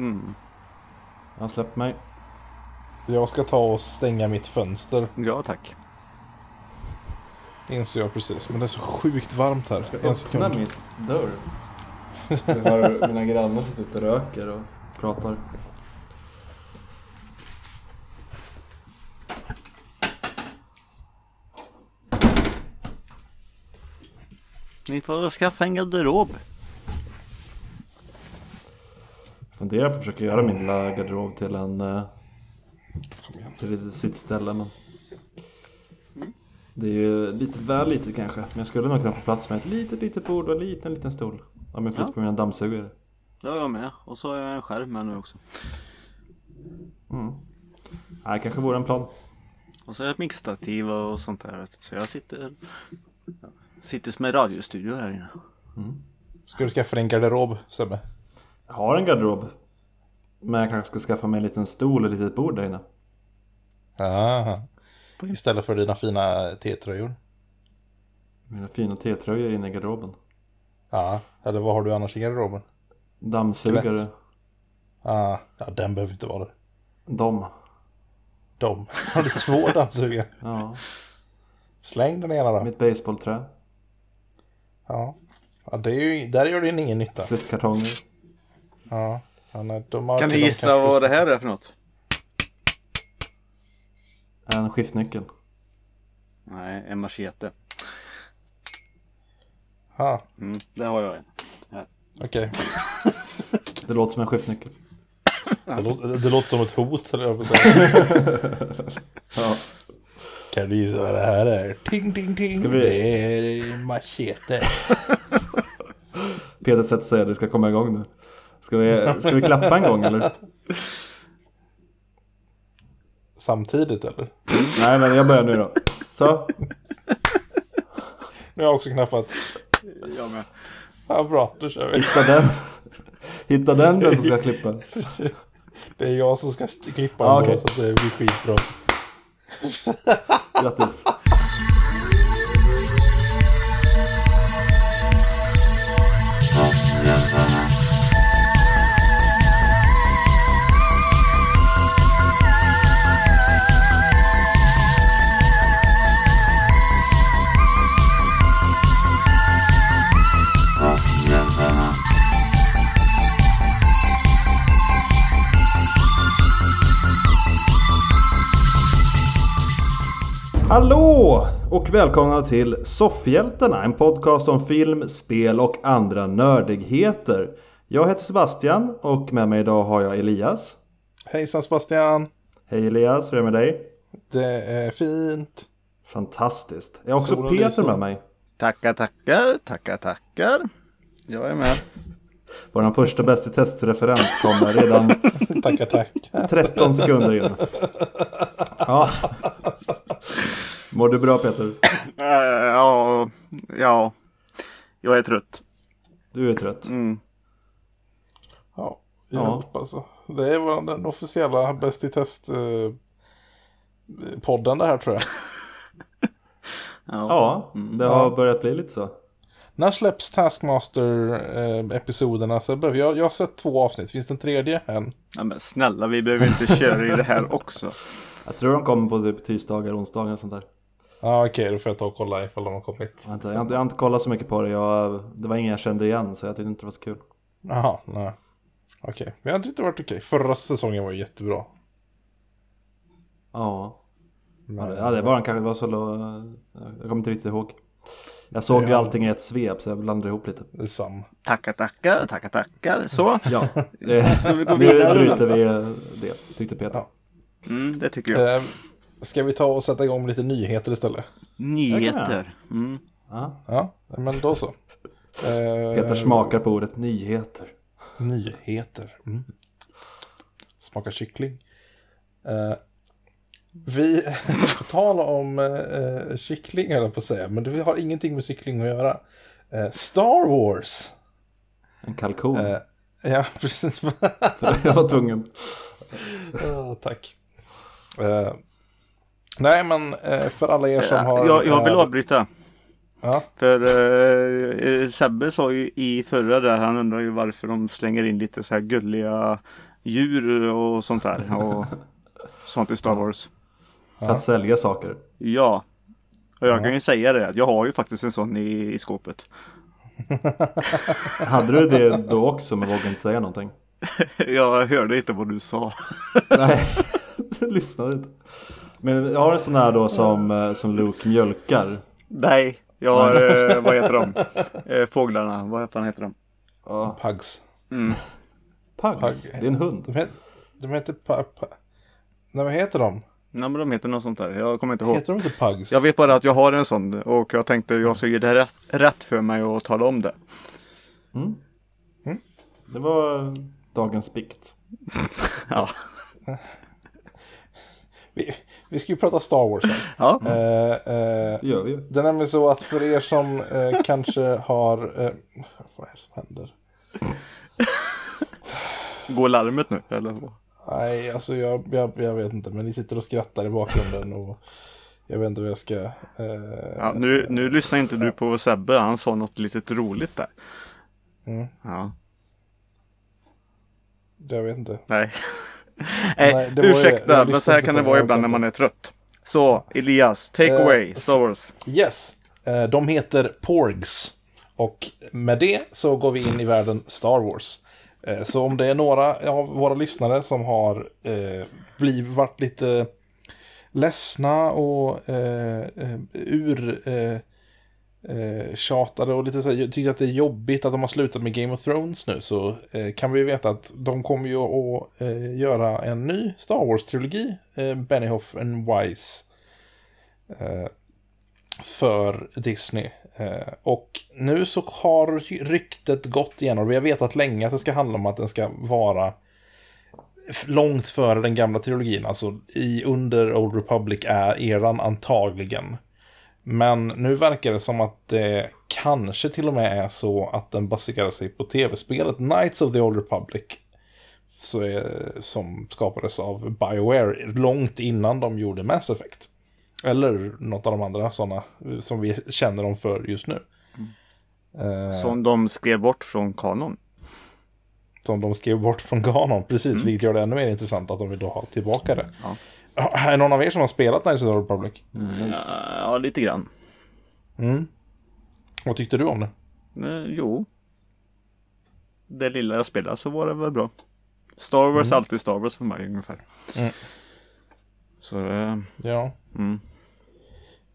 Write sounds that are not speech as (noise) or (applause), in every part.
Mm. Han släppt mig. Jag ska ta och stänga mitt fönster. Ja, tack. Inser jag precis. Men det är så sjukt varmt här. En Öppna sekund. min dörr. Så jag hör mina grannar sitta ute och röker och pratar. Ni får skaffa en garderob. Funderar på att försöka göra min lilla garderob till en eh, till ett sittställe men Det är ju lite väl litet kanske men jag skulle nog kunna få plats med ett litet litet bord och en liten liten stol Om jag flyttar Ja. på mina dammsugare Det har jag med. Och så har jag en skärm med nu också. mm. Nej, det kanske vore en plan Och så är det ett mixtativ och sånt där. Så jag sitter, sitter som en radiostudio här inne. Ska du skaffa dig en garderob Sebbe? Har en garderob Men jag kanske ska skaffa mig en liten stol och ett litet bord där inne Aha. Istället för dina fina T-tröjor. Mina fina T-tröjor inne i garderoben Ja, eller vad har du annars i garderoben? Dammsugare. Ah, ja, den behöver inte vara där. de De. (laughs) Har du två dammsugare? Ja, Släng den ena då. mitt baseballträ, Ja. ja det är ju, där gör det ingen nytta. flyttkartonger Ja. ja nej, de Kan ni gissa vad det här är för något? En skiftnyckel Nej, en machete. Ja, Mm, det har jag en. Okej. (laughs) Det låter som en skiftnyckel Det, låter, det låter som ett hot, eller jag på säga. (laughs) Ja, Kan du gissa vad det här är? Ting, ting, ting. Vi- Det är machete. (laughs) Peter sätter sig, det ska komma igång nu Ska vi, ska vi klappa en gång eller? Samtidigt, eller? Nej men jag börjar nu då Så, Nu har jag också knappat. Jag med. Ja, bra. Då kör vi. hitta den Hitta den den som ska klippa Det är jag som ska klippa ändå, okej. så att det blir skitbra. Grattis Hallå och välkomna till Soffhjältarna, en podcast om film, spel och andra nördigheter. Jag heter Sebastian och med mig idag har jag Elias. Hejsan Sebastian. Hej Elias, hur är det med dig? Det är fint. Fantastiskt. Jag har också Solen Peter lyser. med mig. Tackar, tackar, tackar, tackar. Jag är med. Vår första Bäst i test-referens kommer redan (laughs) Tackar, tackar. 13 sekunder in. Ja. Mår du bra Peter? Äh, ja, ja. Jag är trött. Du är trött. Mm. Ja, Ja. hjälp alltså. Det är vår- den officiella Bäst i test eh, det här tror jag. (laughs) Ja. Ja, det har börjat bli lite så. När släpps Taskmaster-episoderna? Så jag, jag har sett två avsnitt. Finns det en tredje än? ja, men snälla, vi behöver inte köra i det här också. (laughs) Jag tror de kommer på typ tisdagar, onsdagar och sånt där. Ja okej, då får jag ta och kolla ifall de har kommit. Jag har, inte, jag, har inte, jag har inte kollat så mycket på det. Jag, det var ingen jag kände igen så jag tyckte inte det var så kul. Jaha, nej. Okej, men jag tyckte det varit okej. Förra säsongen var jättebra. Ja, ja Men, det, ja, det var den kanske. Var så, lo- jag kommer inte riktigt ihåg. Jag såg ju allting i ett svep så jag blandade ihop lite. Det är samma. Tackar, tackar, tackar, tackar. Så. Ja, det, (laughs) Så vi går nu bryter vi det, tyckte Peter. Ja. Mm, det tycker jag. Eh, ska vi ta och sätta igång med lite nyheter istället? Nyheter. Mm. Ja. Ja, men då så. Eh, Peter smakar på ordet nyheter. Nyheter. Mm. Smakar kyckling. Eh, vi, (laughs) på tal om eh, kyckling höll jag på att säga, men det har ingenting med kyckling att göra. Eh, Star Wars. En kalkon. Eh, ja, (laughs) precis. jag var tvungen. Tack. Eh, nej, men eh, för alla er som har... jag, jag vill eh, avbryta. Ja. För eh, Sebbe sa ju i förra där, han undrar ju varför de slänger in lite så här gulliga djur och sånt där. Och sånt i Star (laughs) Wars. För att sälja saker. Ja. Och jag Ja. kan ju säga det, jag har ju faktiskt en sån i, i skåpet. (laughs) Hade du det då också men vågade inte säga någonting? (laughs) jag hörde inte vad du sa. Nej, du lyssnade inte. Men jag har en sån här då som, eh, som Luke mjölkar. Nej, jag har, eh, vad heter de? Eh, fåglarna, vad fan heter de? Ja, Pugs. Mm. Pugs, Pug. det är en hund. De, het, de heter... Pa, pa, nej, vad heter de? Nej men de heter något sånt där, jag kommer inte ihåg. Heter de inte Pugs? Jag vet bara att jag har en sån och jag tänkte jag ska ge det rätt, rätt för mig att tala om det. Mm. Mm. Det var dagens bikt. (laughs) Ja. Vi, vi ska ju prata Star Wars här. ja. Eh, eh, Det gör vi ju. det är nämligen så att för er som eh, kanske har... Eh, vad är det som händer? Går larmet nu eller? Nej, alltså jag, jag, jag vet inte. Men ni sitter och skrattar i bakgrunden och jag vet inte vad jag ska... Eh, Ja, nu, nu lyssnar inte du på Sebbe, han sa något litet roligt där. Mm, Ja, jag vet inte. nej. Nej, ju- ursäkta, jag men så här kan det vara ibland när man är trött. Så, Elias, take Eh, away, Star Wars. Yes, eh, de heter Porgs. Och med det så går vi in i världen Star Wars. Eh, Så om det är några av våra lyssnare som har eh, blivit, varit lite ledsna och eh, eh, ur eh, tjatade och lite så här, tyckte att det är jobbigt att de har slutat med Game of Thrones nu så eh, kan vi ju veta att de kommer ju att eh, göra en ny Star Wars-trilogi, eh, Benioff and Wise, Eh, för Disney. Eh, och nu så har ryktet gått igenom, vi har vetat länge att det ska handla om att den ska vara långt före den gamla trilogin, alltså i under Old Republic-eran antagligen. Men nu verkar det som att det kanske till och med är så att den baserar sig på tv-spelet Knights of the Old Republic. Är, som skapades av BioWare långt innan de gjorde Mass Effect. Eller något av de andra sådana som vi känner dem för just nu. Eh, Som de skrev bort från kanon. som de skrev bort från Ganon, precis. Vilket gör det ännu mer intressant att de vill då ha tillbaka det. Ja. Är någon av er som har spelat Knights of the Republic? Ja, ja, lite grann. Mm. Vad tyckte du om det? Eh, jo. Det lilla jag spelade så var det väl bra. Star Wars är alltid Star Wars för mig ungefär. Mm. Så, eh, Ja. mm.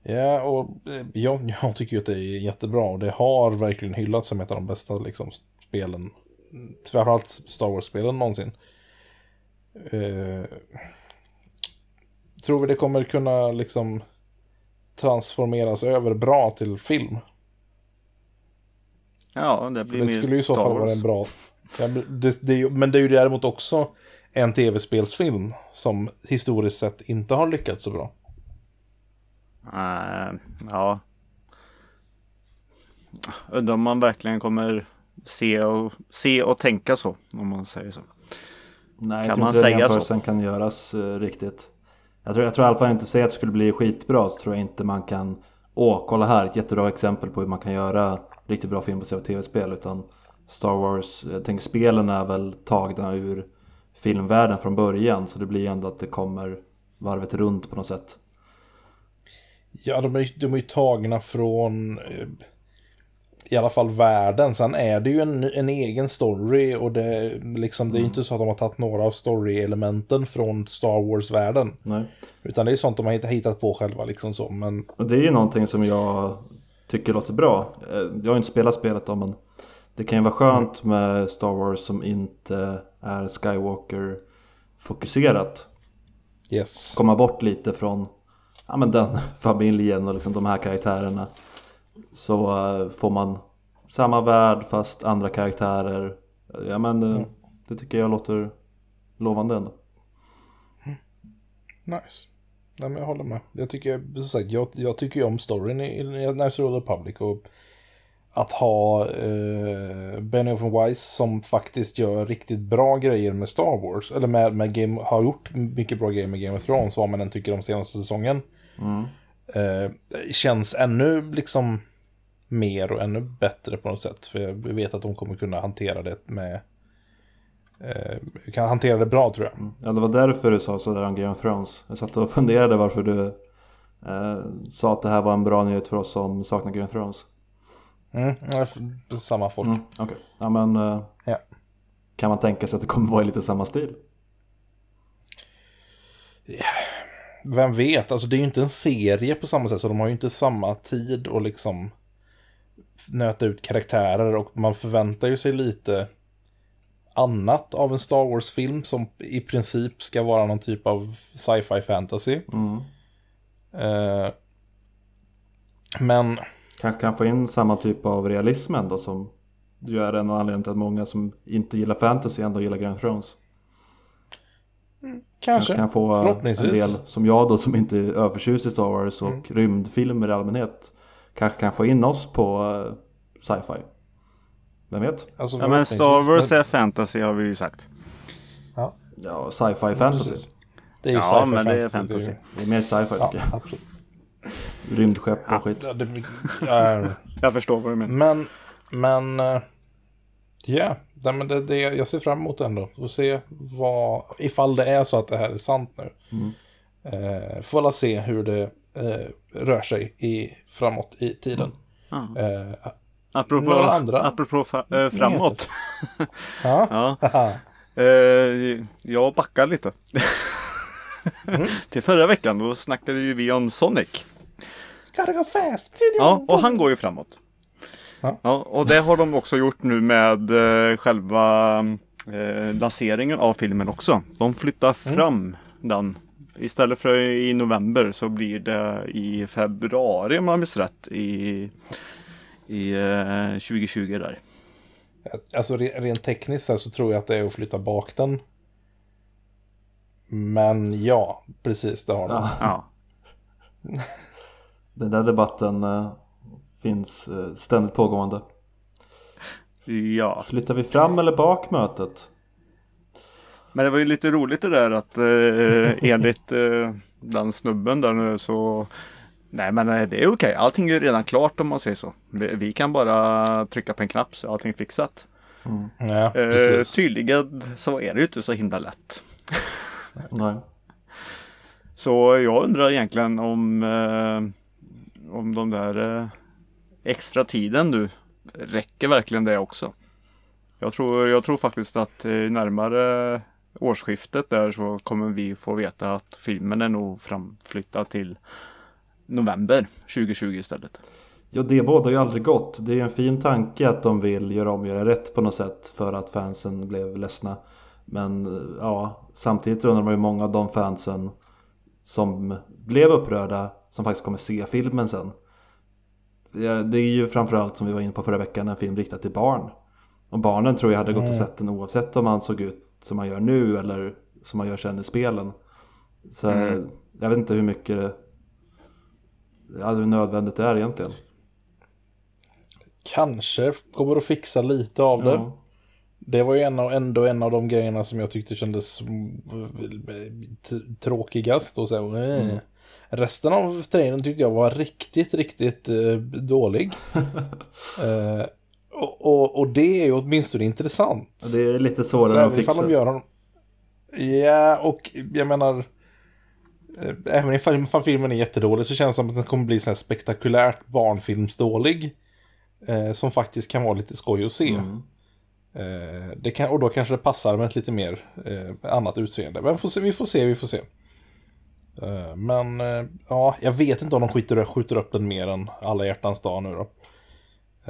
Ja, och eh, jag, jag tycker ju att det är jättebra. Och det har verkligen hyllats som ett av de bästa liksom, spelen. Framförallt Star Wars-spelen någonsin. Eh, tror vi det kommer kunna liksom transformeras över bra till film? Ja, det För blir det mer skulle ju i så Star fall Wars. vara en bra... Ja, men, det, det, är ju- men det är ju däremot också en tv-spelsfilm som historiskt sett inte har lyckats så bra. Eh, ja. Undrar om man verkligen kommer se och, se och tänka så. Om man säger så. Nej, Kan jag tror man inte den säga så? jämförelsen kan göras eh, riktigt. Jag tror, jag tror i alla fall inte, säga att det skulle bli skitbra så tror jag inte man kan Åh, kolla här, ett jättebra exempel på hur man kan göra riktigt bra film baserat på tv-spel utan Star Wars, jag tänker spelen är väl tagna ur filmvärlden från början så det blir ändå att det kommer varvet runt på något sätt. Ja, de är, ju- de är tagna från eh, i alla fall världen. Sen är det ju en, en egen story och det, liksom, det är ju inte så att de har tagit några av story-elementen från Star Wars-världen. Utan det är sånt de har hitt- hittat på själva liksom så. Men Och det är ju någonting som jag tycker låter bra. Eh, Jag har inte spelat spelet då men det kan ju vara skönt med Star Wars som inte är Skywalker fokuserat. yes. Komma bort lite från ja, men den (laughs) familjen och liksom de här karaktärerna. Så eh, får man samma värld fast andra karaktärer. Ja men eh, det tycker jag låter lovande ändå. Nice. Nej, men jag håller med. Jag tycker, som sagt, jag, jag tycker ju om storyn i, i National Republic och att ha eh, Benioff Weiss som faktiskt gör riktigt bra grejer med Star Wars, eller med, med Game, har gjort mycket bra grejer med Game of Thrones, vad man än tycker om senaste säsongen. Mm. Eh, känns ännu liksom mer och ännu bättre på något sätt. För jag vet att de kommer kunna hantera det med... Eh, kan hantera det bra tror jag. Ja, det var därför du sa sådär om Game of Thrones. Jag satt och funderade varför du eh, sa att det här var en bra nyhet för oss som saknar Game of Thrones. Mm, ja, samma folk. Mm, Okej, ja men eh, Ja. kan man tänka sig att det kommer vara i lite samma stil? Vem vet, alltså det är ju inte en serie på samma sätt så de har ju inte samma tid att liksom nöta ut karaktärer och man förväntar ju sig lite annat av en Star Wars-film som i princip ska vara någon typ av sci-fi fantasy. Mm. Eh, men Kanske kan få in samma typ av realism ändå som ju är en av anledningarna till att många som inte gillar fantasy ändå gillar Game of Thrones. Kanske, kan få en förhoppningsvis. del som jag då som inte är övertjust i Star Wars och Mm. rymdfilmer i allmänhet kanske kan få in oss på eh, sci-fi. Vem vet? Alltså, Ja, men Star Wars är fantasy har vi ju sagt. Ja, Ja, sci-fi fantasy. precis. Det är ju Ja, sci-fi men det är fantasy. Det är mer sci-fi Ja, tycker jag. absolut. Rymdskepp och skit. Ja, det, ja, Jag förstår vad du menar. Men, men, eh, ja, nej, men det, det, jag ser fram emot det ändå. Får se vad, ifall det är så att det här är sant nu. Mm. Eh, får alla se hur det eh, rör sig i, framåt i tiden. Ja. Eh, Apropå, Några andra? apropå fa- eh, framåt. (laughs) ja, Ja. Eh, jag backar lite. Mm. (laughs) Till förra veckan då snackade ju vi om Sonic. Gotta go fast! Ja, och han går ju framåt. Ja. Ja, och det har de också gjort nu med eh, själva eh, lanseringen av filmen också. De flyttar Mm. fram den. Istället för i november så blir det i februari om jag minns rätt i, i eh, 2020 där. Alltså re- rent tekniskt så, så tror jag att det är att flytta bak den. Men ja, precis det har de. Ja, Ja, (laughs) den där debatten eh, finns eh, ständigt pågående. ja. Flyttar vi fram eller bak mötet? Men det var ju lite roligt det där att eh, enligt eh, den snubben där nu så Nej men eh, det är okej, allting är redan klart om man säger så. Vi, vi kan bara trycka på en knapp så är allting fixat. Ja, Eh, precis. tydligen så är det ju inte så himla lätt. Nej. Så jag undrar egentligen om, eh, om de där eh, extra tiden du räcker verkligen det också. Jag tror, jag tror faktiskt att närmare årsskiftet där så kommer vi få veta att filmen är nog framflyttad till november 2020 istället. Ja, det båda ju aldrig gott. Det är ju en fin tanke att de vill göra om och göra rätt på något sätt för att fansen blev ledsna. Men ja, samtidigt undrar man ju många av de fansen som blev upprörda som faktiskt kommer se filmen sen. Det är ju framförallt som vi var inne på förra veckan en film riktad till barn. Och barnen tror jag hade gått och sett den oavsett om han såg ut som han gör nu eller som han gör sen i spelen. Så Mm. jag vet inte hur mycket ja, hur nödvändigt det är egentligen. Kanske kommer att fixa lite av det. Ja. Det var ju en av, ändå en av de grejerna som jag tyckte kändes mm, tråkigast. Och så, eh. Resten av trailern tyckte jag var riktigt, riktigt eh, dålig. (laughs) eh, och, och, och det är ju åtminstone intressant. Det är lite Så svårare att ifall fixa. de gör honom... Ja, och jag menar... eh, Även ifall ifall filmen är jättedålig så känns det som att den kommer bli så här spektakulärt barnfilmsdålig. Eh, som faktiskt kan vara lite skoj att se. Mm. Eh, det kan, och då kanske det passar med ett lite mer eh, annat utseende. Men får se, vi får se, vi får se. Eh, men eh, ja, jag vet inte om de skjuter, skjuter upp den mer än alla hjärtans dag nu då.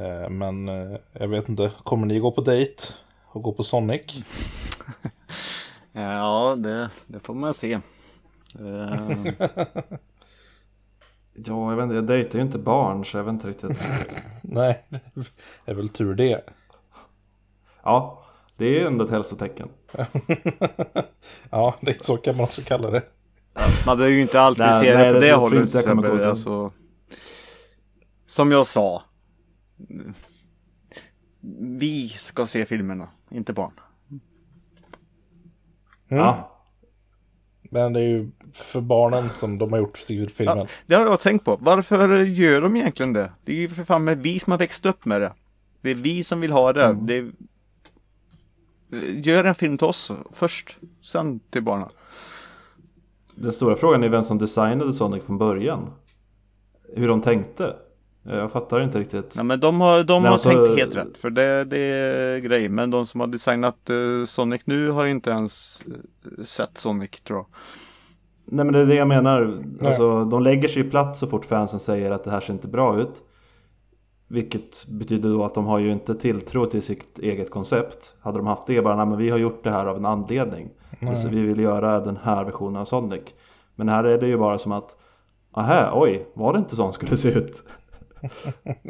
Eh, men jag vet inte, kommer ni gå på dejt och gå på Sonic? (laughs) Ja, det, det får man se. (laughs) Ja, jag vet inte, jag dejtar ju inte barn så jag vet inte riktigt. (laughs) Nej, det är väl tur det. Ja, det är ändå ett hälsotecken. ja, det, så kan man också kalla det. Man behöver ju inte alltid Nej, se nej, det på det det hållet. Sebbe. sen. Alltså, som jag sa. Vi ska se filmerna, inte barn. Mm. Ja, Men det är ju för barnen som de har gjort filmen. Ja, det har jag tänkt på. Varför gör de egentligen det? Det är ju för fan med vi som har växt upp med det. Det är vi som vill ha det. Mm. det är... Gör en film till oss först, sen till barnen. Den stora frågan är vem som designade Sonic från början. Hur de tänkte. Jag fattar inte riktigt. Ja, men de har, de Nej, har alltså- tänkt helt rätt. För det, det är grej. Men de som har designat eh, Sonic nu har ju inte ens eh, sett Sonic tror jag. Nej men det är det jag menar. Alltså, de lägger sig platt så fort fansen säger att det här ser inte bra ut. Vilket betyder då att de har ju inte tilltro till sitt eget koncept. Hade de haft det bara, nej men vi har gjort det här av en anledning. Så vi vill göra den här versionen av Sonic. Men här är det ju bara som att, aha, oj, var det inte så han skulle se ut?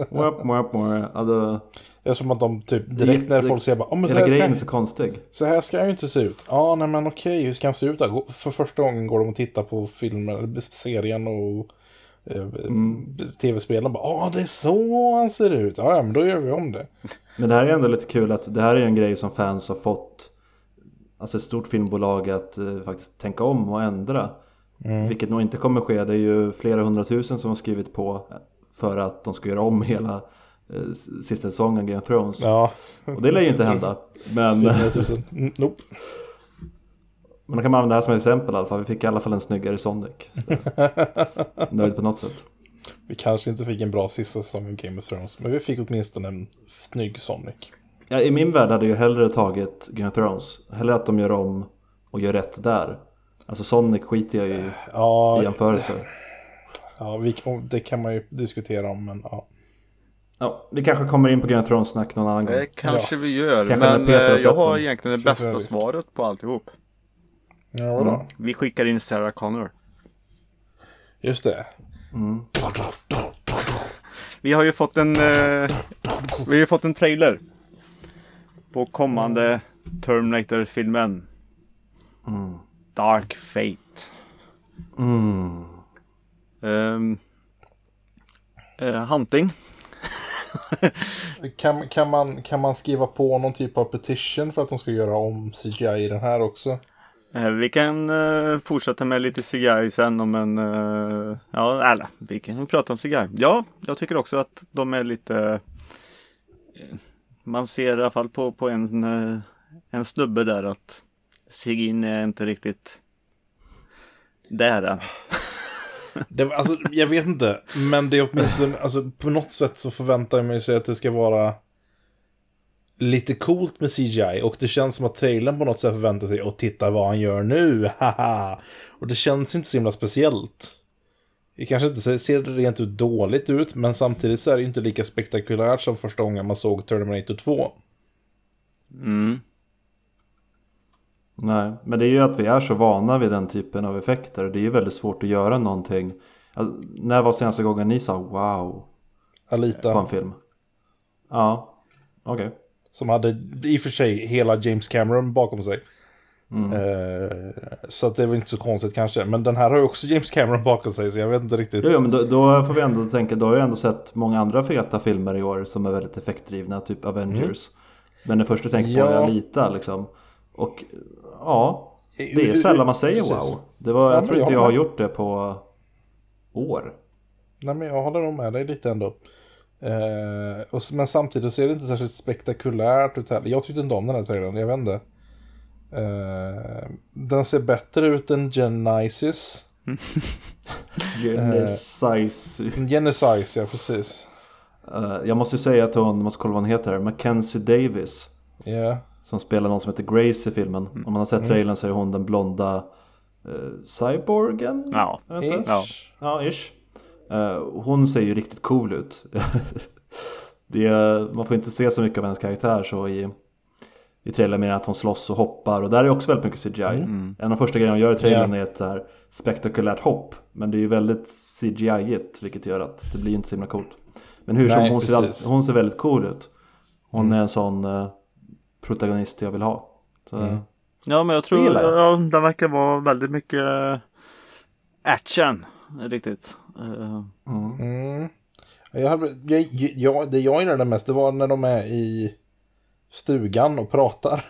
Mwap, mwap, mwap. Alltså, Det är som att de typ direkt när folk säger bara, oh, men hela här grejen är så konstig. så här ska han ju inte se ut. Ja, nej men okej, hur ska han se ut då? För första gången går de och tittar på filmen, serien och eh, tv-spelen. Bara, ja det är så han ser ut. Ja, men då gör vi om det. Men det här är ändå lite kul att det här är en grej som fans har fått Alltså ett stort filmbolag att eh, faktiskt tänka om och ändra Vilket nog inte kommer ske, det är ju flera hundratusen som har skrivit på För att de ska göra om hela eh, sista säsongen Game of Thrones Ja. Och det lär ju inte hända Men, 400 000. Mm, Nope. men då kan man använda det här som ett exempel i alla fall Vi fick i alla fall en snyggare Sonic (laughs) Nöjd på något sätt Vi kanske inte fick en bra sista säsong av Game of Thrones, men vi fick åtminstone en snygg Sonic. Ja, I min värld hade jag hellre tagit Game of Thrones Hellre att de gör om och gör rätt där Alltså Sonic skiter jag ju i Ja, jämförelse ja vi, det kan man ju diskutera om, men ja. Ja, vi kanske kommer in på Game of Thrones-snack någon annan gång. Det kanske vi gör. Kanske men Peter har eh, jag har den. egentligen det bästa visst. svaret på alltihop. Ja? Mm. Vi skickar in Sarah Connor. Just det. Vi har ju fått en, eh, vi har ju fått en trailer. På kommande Terminator-filmen. Mm. Dark Fate. Mm. Ehm, eh, hunting. (laughs) Kan, kan, man, kan man skriva på någon typ av petition för att de ska göra om CGI i den här också? Eh, vi kan eh, fortsätta med lite CGI sen om en... ja, eller vi kan prata om CGI. Ja, jag tycker också att de är lite man ser i alla fall på, på en, eh, en snubbe där att Sigin är inte riktigt där än. Det, alltså, jag vet inte, men det är åtminstone, alltså, på något sätt så förväntar jag mig sig att det ska vara lite coolt med CGI och det känns som att trailern på något sätt förväntar sig och titta vad han gör nu, (laughs) haha. Och det känns inte så himla speciellt. Det kanske inte ser- rent ut dåligt ut, men samtidigt så är det inte lika spektakulärt som första gången man såg Terminator 2. Mm. Nej, men det är ju att vi är så vana vid den typen av effekter. Det är ju väldigt svårt att göra någonting. Alltså, när var senaste gången ni sa wow på en Alita, film? Ja, okej. som hade i och för sig hela James Cameron bakom sig. Mm. Eh, så att det var inte så konstigt kanske. Men den här har ju också James Cameron bakom sig, så jag vet inte riktigt. Jo, jo, men då, då får vi ändå tänka, då har jag ändå sett många andra feta filmer i år som är väldigt effektdrivna, typ Avengers. Men det första du tänker på är Ja. Alita liksom. Och ja, det är Eh, sällan man säger precis. wow. Det var, Ja, jag men tror inte jag har med. gjort det på år. Nej, men jag håller nog med dig lite ändå. Eh, och, men samtidigt så är det inte särskilt spektakulärt ut heller. Jag tyckte inte om den här trailern, jag vet inte. Eh, den ser bättre ut än Genesis. (laughs) Genesis. Genesis, ja precis. Eh, jag måste ju säga att hon, måste kolla vad hon heter, här, Mackenzie Davis. Ja, Som spelar någon som heter Grace i filmen. Om man har sett trailern så är hon den blonda eh, cyborgen? Ja. Jag vet inte. Ja. Ish. Eh, hon ser ju riktigt cool ut. (laughs) det, är- man får inte se så mycket av hennes karaktär så i, i trailern mer än att hon slåss och hoppar och där är också väldigt mycket CGI. En av de första grejerna hon gör i trailern Ja. är ett så här spektakulärt hopp. Men det är ju väldigt CGI-igt vilket gör att det blir inte så himla coolt. Men hur som, Nej, hon ser, all, hon ser väldigt cool ut. Hon är en sån eh, protagonist jag vill ha. Så, Ja, men jag tror jag. ja, det verkar vara väldigt mycket eh, action. Riktigt. Mm. Jag hade, jag, jag, det jag gillade mest det var när de är i stugan och pratar.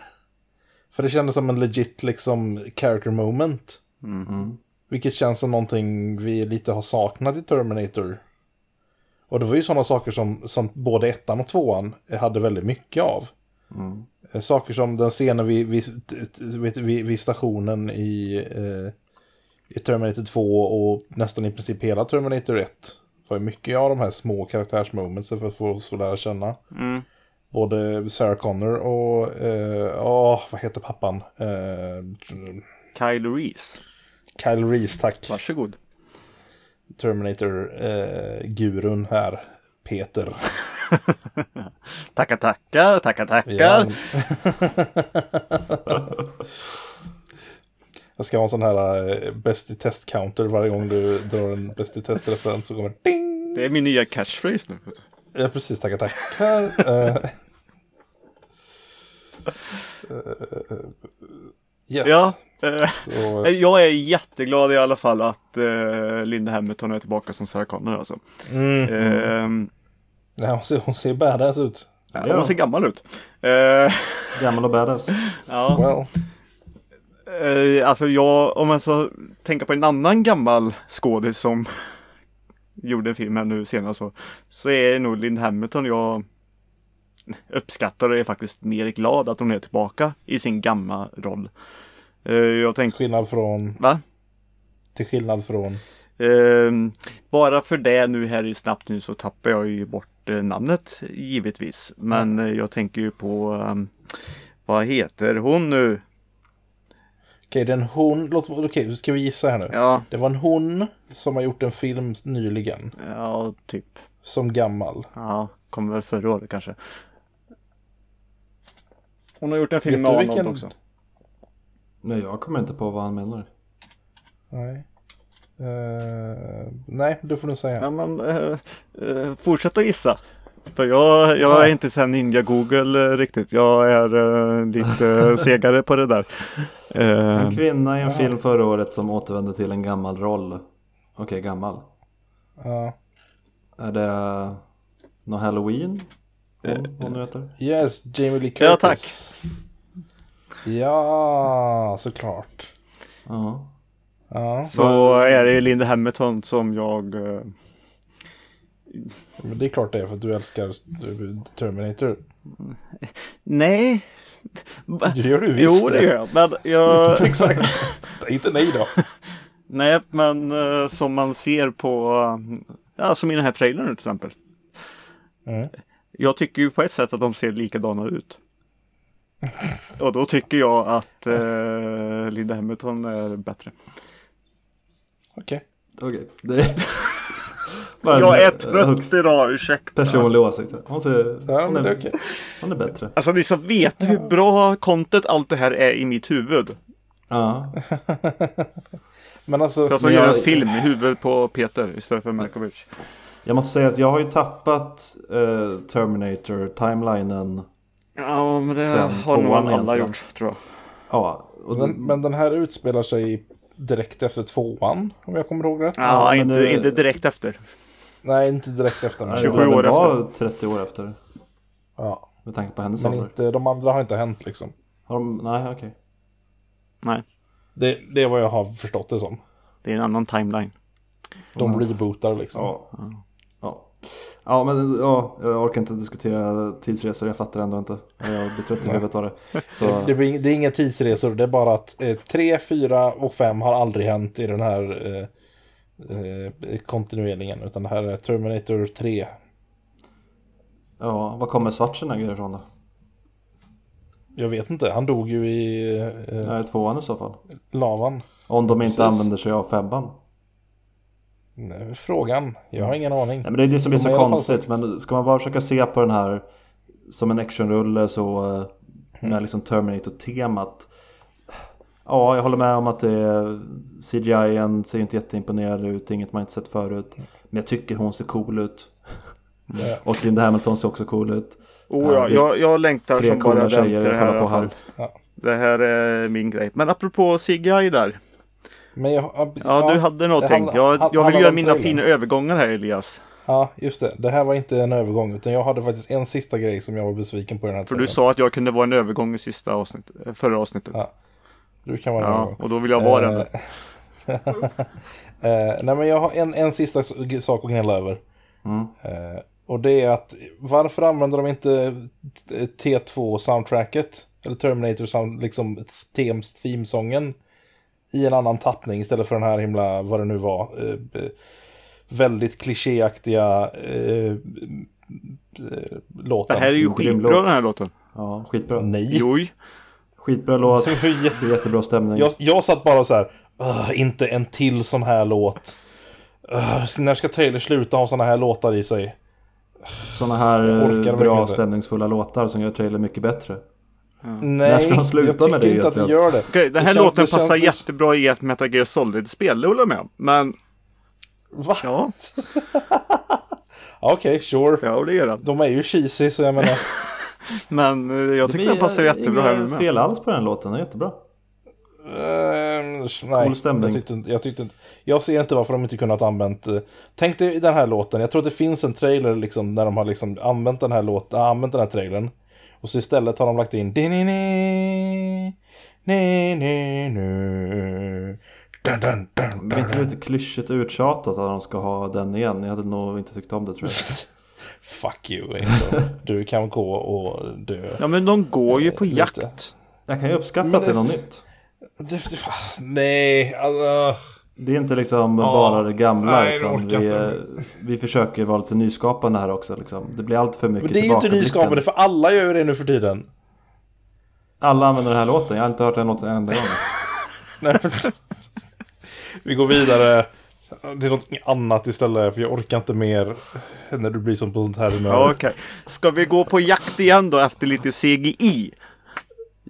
(laughs) För det kändes som en legit liksom character moment. Mm. Vilket känns som någonting vi lite har saknat i Terminator. Och det var ju sådana saker som, som både ettan och tvåan hade väldigt mycket av. Mm. Eh, Saker som den scenen vid, vid, vid, vid, stationen i, eh, i Terminator 2 och nästan i princip hela Terminator 1. var ju mycket av de här små karaktärsmomentsen för att få oss att lära känna. Mm. Både Sarah Connor och, eh, åh, vad heter pappan? Eh, Kyle Reese, Kyle Reese, tack. varsågod. Terminator-gurun här, Peter. (laughs) Tackar, tackar, tackar, tackar. Ja. (laughs) Jag ska ha en sån här eh, bäst i test-counter varje gång du drar en bäst i test-referens så kommer ding! Det är min nya catchphrase nu. Ja, precis, tackar, tackar. Eh, yes. Ja, Så, jag är jätteglad i alla fall att eh, Linda Hamilton är tillbaka som Sarah Connor alltså. mm, Eh, nej, hon, ser, hon ser badass ut. ja, Ja. hon ser gammal ut. Eh, Gammal och badass. (laughs) ja, Well, eh, alltså jag, om man ska tänka på en annan gammal skådis som gjorde en film här nu senast så, så är nog Linda Hamilton jag uppskattar och är faktiskt mer glad att hon är tillbaka i sin gamla roll. Eh, jag tänkte, skillnad från, va? till skillnad från, Ehm, bara för det nu här i snabbt nu så tappar jag ju bort eh, namnet givetvis. Men eh, jag tänker ju på ehm, vad heter hon nu? Okej det är en hon, låt, okej ska vi gissa här nu. Ja, Det var en hon som har gjort en film nyligen, ja typ. som gammal. Ja, kommer väl förra året kanske. Hon har gjort en film Vet med Arnold vilken- också. Nej, jag kommer inte på vad han menar. Nej. Eh, nej, du får du säga. Ja men eh, eh, fortsätt att gissa. För jag, jag är inte sen ninja Google eh, riktigt. Jag är eh, lite (laughs) segare på det där. Eh, En kvinna i en ja. film förra året som återvände till en gammal roll. Okej, gammal. Ja. Är det någon Halloween? Hon, hon heter? Yes, Jamie Lee Curtis. Ja, tack. Ja, såklart. Ja. Ja, Så är det ju Linda Hamilton som jag eh, men det är klart det är för att du älskar Terminator. Nej. Det gör du visst. Jo det gör jag. Men jag (laughs) Exakt. Inte nej då. (laughs) Nej men eh, som man ser på eh, Ja som i den här trailern till exempel. Mm. Jag tycker ju på ett sätt att de ser likadana ut. Och då tycker jag att eh, Linda Hamilton är bättre. Okej. Okej, det är (laughs) bara Jag är trött idag, ursäkta. personlig åsikt. Hon, ser, Ja, hon, är är, okej. hon är bättre. Alltså ni som vet hur bra content allt det här är i mitt huvud. Ja, (laughs) Men alltså, Så jag som Men gör jag- en film i huvudet på Peter istället för Malkovich. jag måste säga att jag har ju tappat eh, Terminator-timelinen. Ja men det har nog alla egentligen. gjort tror jag. Ja, och den, den, men den här utspelar sig direkt efter tvåan, om jag kommer ihåg rätt. Ja, Ja, inte, det- inte direkt efter. Nej, inte direkt efter. Men, 27 den år var 30 år efter. Ja, Med tanke på hennes men ålder. inte, de andra har inte hänt liksom. Har de, nej, okej. Nej, Det, det är vad jag har förstått det som. det är en annan timeline. De rebootar liksom. Ja. ja. Ja, men ja, jag orkar inte diskutera tidsresor, jag fattar ändå inte. Jag blir trött i huvudet av det. Så, (laughs) Det, ing- det är inga tidsresor, det är bara att eh, 3, 4 och 5 har aldrig hänt i den här eh, eh, kontinueringen. Utan det här är Terminator 3. ja, vad kommer Schwarzenegger ifrån då? Jag vet inte, han dog ju i eh, Nej, tvåan i så fall. lavan. Om de inte Precis. använder sig av femman. Nej, Frågan, jag har ingen aning. Nej, men det är det som De så fall konstigt. Men ska man bara försöka se på den här som en actionrulle så eh, Mm. med liksom Terminator-temat. Ja, jag håller med om att det är CGI ser inte jätteimponerande ut, inget man inte sett förut. Men jag tycker hon ser cool ut. Ja. (laughs) Och Linda Hamilton ser också cool ut. Oh Ja, ja, jag, jag längtar som bara den till det här på här. Det här är min grej. Men apropå CGI där. Men jag, ja, Ja, du hade någonting. Jag, jag vill göra mina fina övergångar här Elias. Ja, just det. Det här var inte en övergång, utan jag hade faktiskt en sista grej som jag var besviken på i den här För du trailern. sa att jag kunde vara en övergång i sista avsnittet, förra avsnittet. Ja, Du kan vara Ja, övergång. och då vill jag vara Eh, den. (laughs) Eh, nej men jag har en, en sista sak att gnälla över. Mm. Eh, och det är att varför använder de inte T2-soundtracket? Eller Terminator sound, liksom tems, themesången i en annan tappning istället för den här himla, vad det nu var, eh, eh, väldigt klichéaktiga eh, eh, Det låten. här är ju skitbra den här låten. Ja, skitbra. Nej. Jo. Skitbra låt, jätte- jättebra stämning. Jag, jag satt bara så här, "Ugh, inte en till sån här låt. Ugh, när ska trailer sluta ha såna här låtar i sig? Sådana här bra stämningsfulla låtar som gör trailer mycket bättre. Nej, När ska de sluta jag med det inte att det gör det. Okej, den här Det känns- låten känns- passar det- jättebra i ett Metal Gear Solid-spel, det håller jag med om. Men Va? ja, (laughs) Okej, sure. ja det gör den. De är ju cheesy så jag menar. (laughs) Men eh, jag tycker Det den passar är jättebra här med. fel alls på den låten, den är jättebra. Uh, nej, Cool stämning. Jag, tyckte, inte- jag, tyckte, inte- jag ser inte varför de inte kunnat använt... eh, Tänk dig den här låten, jag tror att det finns en trailer liksom när de har liksom använt den här låten, använt den här trailern. Och så istället har de lagt in... ni-ni-nu, dun, dun, dun, Men inte dun. lite klyschigt uttjatat att de ska ha den igen. Jag hade nog inte tyckt om det tror jag. (laughs) Fuck you, Angel. Du kan gå och dö. Ja men de går ju på Lite. jakt. Jag kan ju uppskatta Men att det är något nytt. Det, det, nej, alltså... Det är inte liksom Ja, bara det gamla nej, utan orkar vi, inte. vi försöker vara lite nyskapande här också. Liksom. Det blir allt för mycket Men det är ju inte nyskapande för alla gör ju det nu för tiden. Alla använder den här låten. Jag har inte hört den låten en enda gång. (laughs) Nej, men- Vi går vidare. Det är något annat istället för jag orkar inte mer när du blir som på sånt här humör. Ja, okej. Ska vi gå på jakt igen då efter lite CGI?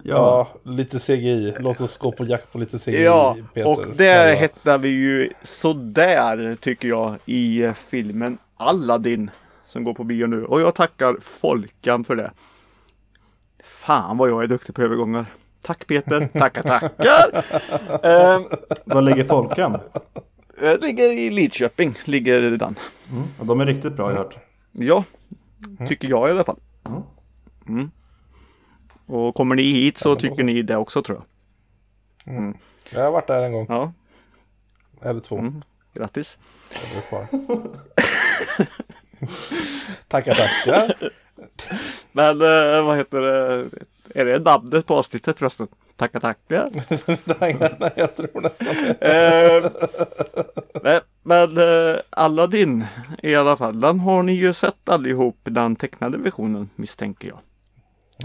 Ja, Ja, lite CGI. Låt oss gå på jakt på lite CGI, Ja, Peter. och där Själva. hittar vi ju sådär tycker jag i filmen Aladdin som går på bio nu. Och jag tackar Folkan för det. Fan vad jag är duktig på övergångar. Tack Peter, tackar tackar. (laughs) Var ligger Folkan? Eh, ligger i Lidköping, ligger den. Mm. De är riktigt bra jag hört. Ja, tycker jag i alla fall. Mm. Mm. Och kommer ni hit så tycker ni det också tror jag. Jag har varit där en gång, Ja, eller två. Mm. grattis. (laughs) Tackar, tackar. (laughs) Men eh, vad heter det? Är det namnet på avsnittet förresten? Tackar tackar. (laughs) nej, nej, jag tror nästan det. Eh, nej, men eh, Aladdin i alla fall. Den har ni ju sett allihop den tecknade versionen misstänker jag.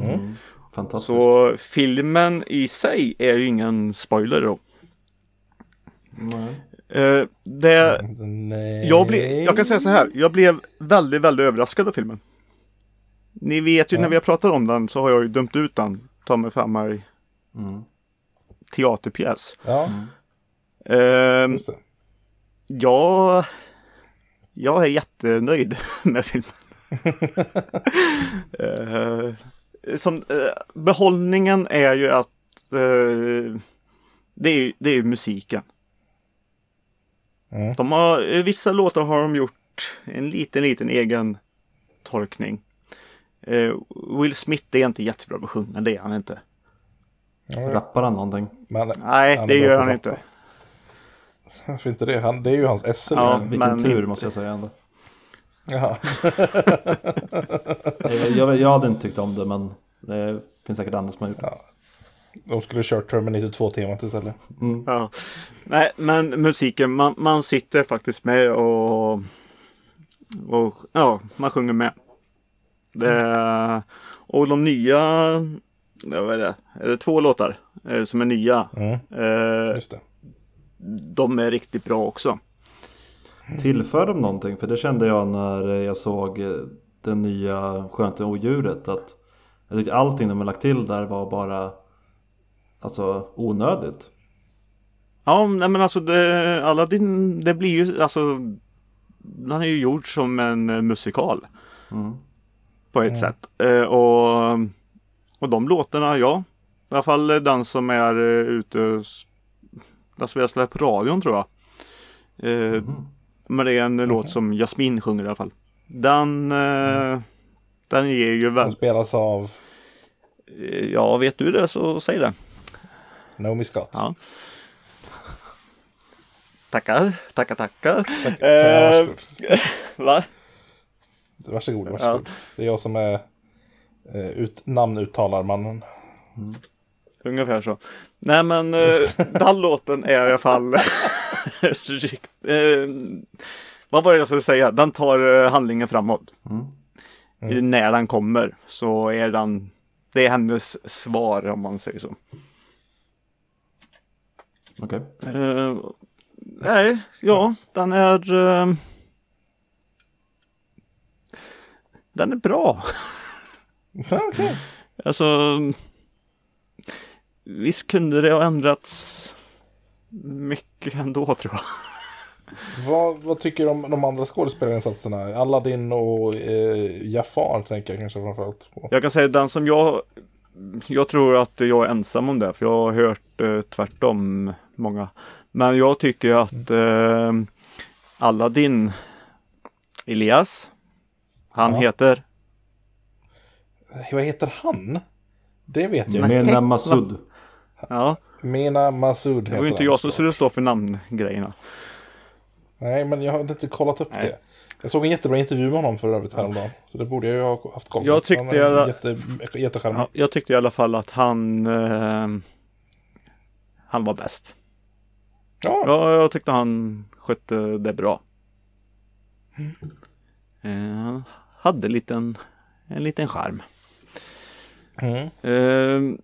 Mm. Fantastiskt. Så filmen i sig är ju ingen spoiler då. Nej. Eh, det, Nej. jag, ble, jag kan säga så här. Jag blev väldigt, väldigt överraskad av filmen. Ni vet ju när vi har pratat om den så har jag ju dömt ut den. Ta mig fram här i Mm. teaterpjäs. Ja, Eh, just det. jag, jag är jättenöjd (laughs) med filmen. (laughs) Eh, som, eh, behållningen är ju att eh, det, är, det är ju musiken. Mm. De har, eh, vissa låtar har de gjort en liten, liten egen tolkning. Eh, Will Smith är inte jättebra på att sjunga, det är han inte. Rappar han någonting? Men, Nej, Han det gör han inte. Varför inte det? Han, det är ju hans esse Ja. liksom. Vilken men tur måste jag säga ändå. Jaha. (laughs) Jag, jag, jag hade inte tyckt om det men det finns säkert andra som har gjort det. De skulle kört Terminator 2-temat istället. Mm. Ja. Nej, men musiken, man, man sitter faktiskt med och, och ja, man sjunger med. Det, och de nya, vad är det, är det två låtar eh, som är nya? Mm, Eh, just det. de är riktigt bra också. Tillför de någonting? För det kände jag när jag såg eh, den nya Skönheten och odjuret att jag tyckte allting de har lagt till där var bara alltså onödigt. Ja, nej, men alltså det, Aladdin, det blir ju alltså, den är ju gjord som en eh, musikal. Mm. På ett sätt. Eh, och, och de låtarna, ja. I alla fall den som är eh, ute, den som jag släppt på radion tror jag. Eh, Mhm. Men det är en låt som Jasmin sjunger i alla fall. Den, eh, den ger ju De väl, spelas av eh, ja vet du det så säg det. Naomi Scott. Ja. Tackar, tackar, tackar. Tack, Eh, varsågod. (laughs) Va? Varsågod, varsågod. Det är jag som är eh, ut, namnuttalarmannen. Ungefär så. Nej men eh, (laughs) den låten är i alla fall (laughs) rikt, eh, Vad var det jag skulle säga? Den tar eh, handlingen framåt. Mm. I- När den kommer så är den Det är hennes svar om man säger så. Okej. Eh, nej, ja, den är eh, Den är bra. Okej. Alltså Visst kunde det ha ändrats mycket ändå tror jag. Vad, vad tycker du om de andra skådespelarinsatserna? Aladdin och eh, Jafar tänker jag kanske framförallt på. Jag kan säga den som jag Jag tror att jag är ensam om det för jag har hört eh, tvärtom många. Men jag tycker att eh, Aladdin Elias Han Ja. heter Vad heter han? Det vet jag. Nej. Mena Masud. Ja, Mena Masud det heter var ju inte han, jag som skulle stå för namngrejerna. Nej, men jag har inte kollat upp Nej. det. Jag såg en jättebra intervju med honom för övrigt häromdagen. Så det borde jag ju ha haft koll på. Jag tyckte Han är jag- Jätte. Ja, jag tyckte i alla fall att han eh, Han var bäst. Ja. Ja, jag tyckte han skötte det bra. Eh, Han hade en liten, en liten charm. Mm. Eh,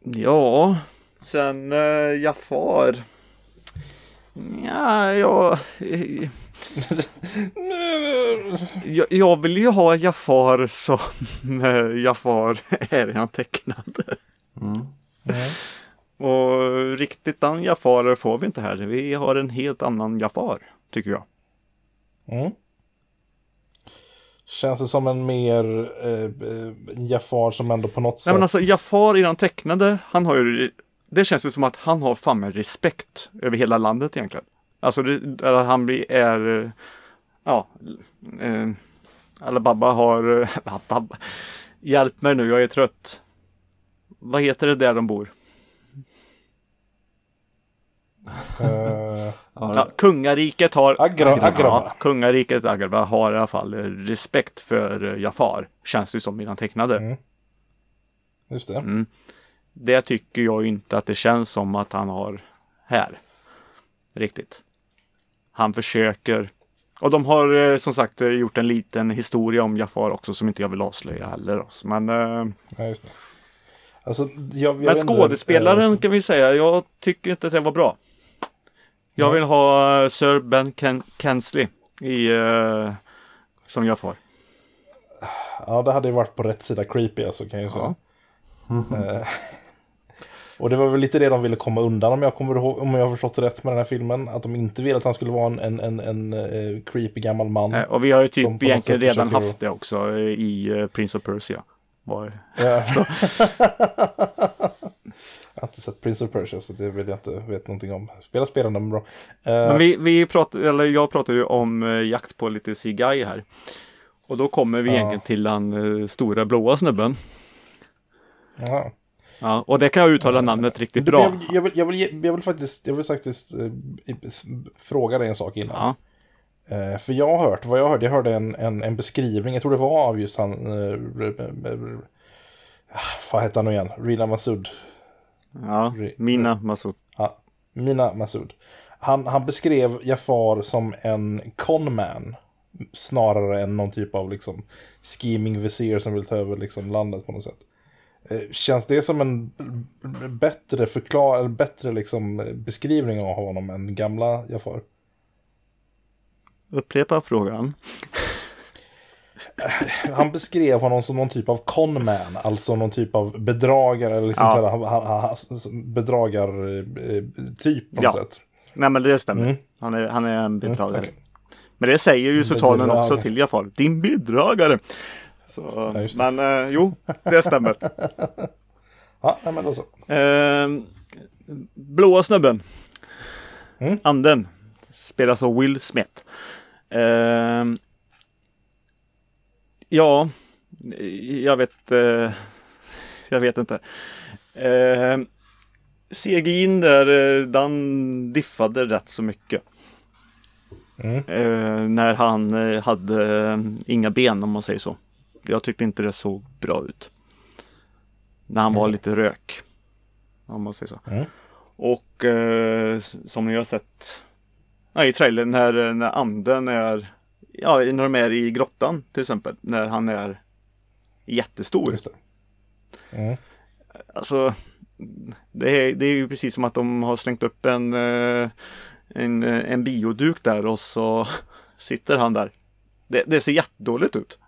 ja, sen eh, Jafar. Ja, jag, (laughs) jag, jag vill ju ha Jafar som eh, Jafar (laughs) är redan tecknad. Mm. Mm. Och riktigt den Jafar får vi inte här. Vi har en helt annan Jafar, tycker jag. Mm. Känns det som en mer eh, eh, Jafar som ändå på något Nej sätt... men alltså Jafar i den tecknade, han har ju Det känns ju som att han har fan med respekt över hela landet egentligen. Alltså det, han blir, är Ja eh, Babba har (laughs) Babba, Hjälp mig nu, jag är trött. Vad heter det där de bor? Eh, Ja, kungariket har Agra. Agrabah. Ja, kungariket Agrabah har i alla fall respekt för eh, Jafar. Känns det som i den tecknade. Mm. Just det. Mm. Det tycker jag inte att det känns som att han har här. Riktigt. Han försöker. Och de har eh, som sagt gjort en liten historia om Jafar också som inte jag vill avslöja heller. då. Men, Ja, just det. Alltså, jag, jag men inte, skådespelaren eh, kan vi säga, jag tycker inte att det var bra. Jag Nej. vill ha eh, Sir Ben Ken Kensley i, eh, som Jafar. Ja, det hade ju varit på rätt sida creepy alltså kan jag ju säga. Eh, och det var väl lite det de ville komma undan om jag kommer ihåg, om jag har förstått det rätt med den här filmen. Att de inte ville att han skulle vara en, en, en, en creepy gammal man. Eh, Och vi har ju typ egentligen redan försöker- haft det också i Prince of Persia. Var, Ja. (laughs) (laughs) jag har inte sett Prince of Persia så det vill jag inte veta någonting om. Spela spelande men bra. Eh, Men vi, vi pratar, eller jag pratar ju om eh, jakt på lite CGI här. Och då kommer vi Ja. egentligen till den eh, stora blåa snubben. jaha. Ja, och det kan jag uttala namnet riktigt bra. Jag, jag, vill, jag, vill, jag vill faktiskt, jag vill faktiskt fråga dig en sak innan. Ja, för jag har hört, vad jag hörde, jag hörde en, en, en beskrivning, jag tror det var av just han, eh, ah, vad heter han nu igen? Rina Masud. Ja. Mina Masud. Ja, Mina Masud. Han, han beskrev Jafar som en conman. Snarare än någon typ av liksom scheming visir som vill ta över liksom landet på något sätt. Eh, Känns det som en bättre förklar, en bättre liksom beskrivning av honom än gamla Jafar? Upprepa frågan. Han beskrev honom som någon typ av conman, alltså någon typ av bedragare eller liksom Ja. sådär, han, han, han, bedragartyp på Ja. något sätt. Nej men det stämmer. Mm. Han, är, han är en bedragare. okej. Men det säger ju sultanen också till Jafar. Din bedragare. Så, Ja, men eh, jo, det stämmer. (laughs) Ja, men då så. Ehm, blåa snubben. Mm. Anden. Spelas av Will Smith. Ehm, ja, jag vet. eh, jag vet inte. Uh, CGI'n där, eh, den diffade rätt så mycket. Mm. Eh, när han eh, hade eh, inga ben om man säger så. Jag tyckte inte det såg bra ut. När han var Mm. lite rök. Om man säger så. Mm. Och eh, som ni har sett ja, i trailern när, när anden är Ja, när de är i grottan till exempel. När han är jättestor. Just det. Mm. Alltså det är, det är ju precis som att de har slängt upp en, eh, en, eh, en bioduk där och så (laughs) sitter han där. Det, det ser jättedåligt ut.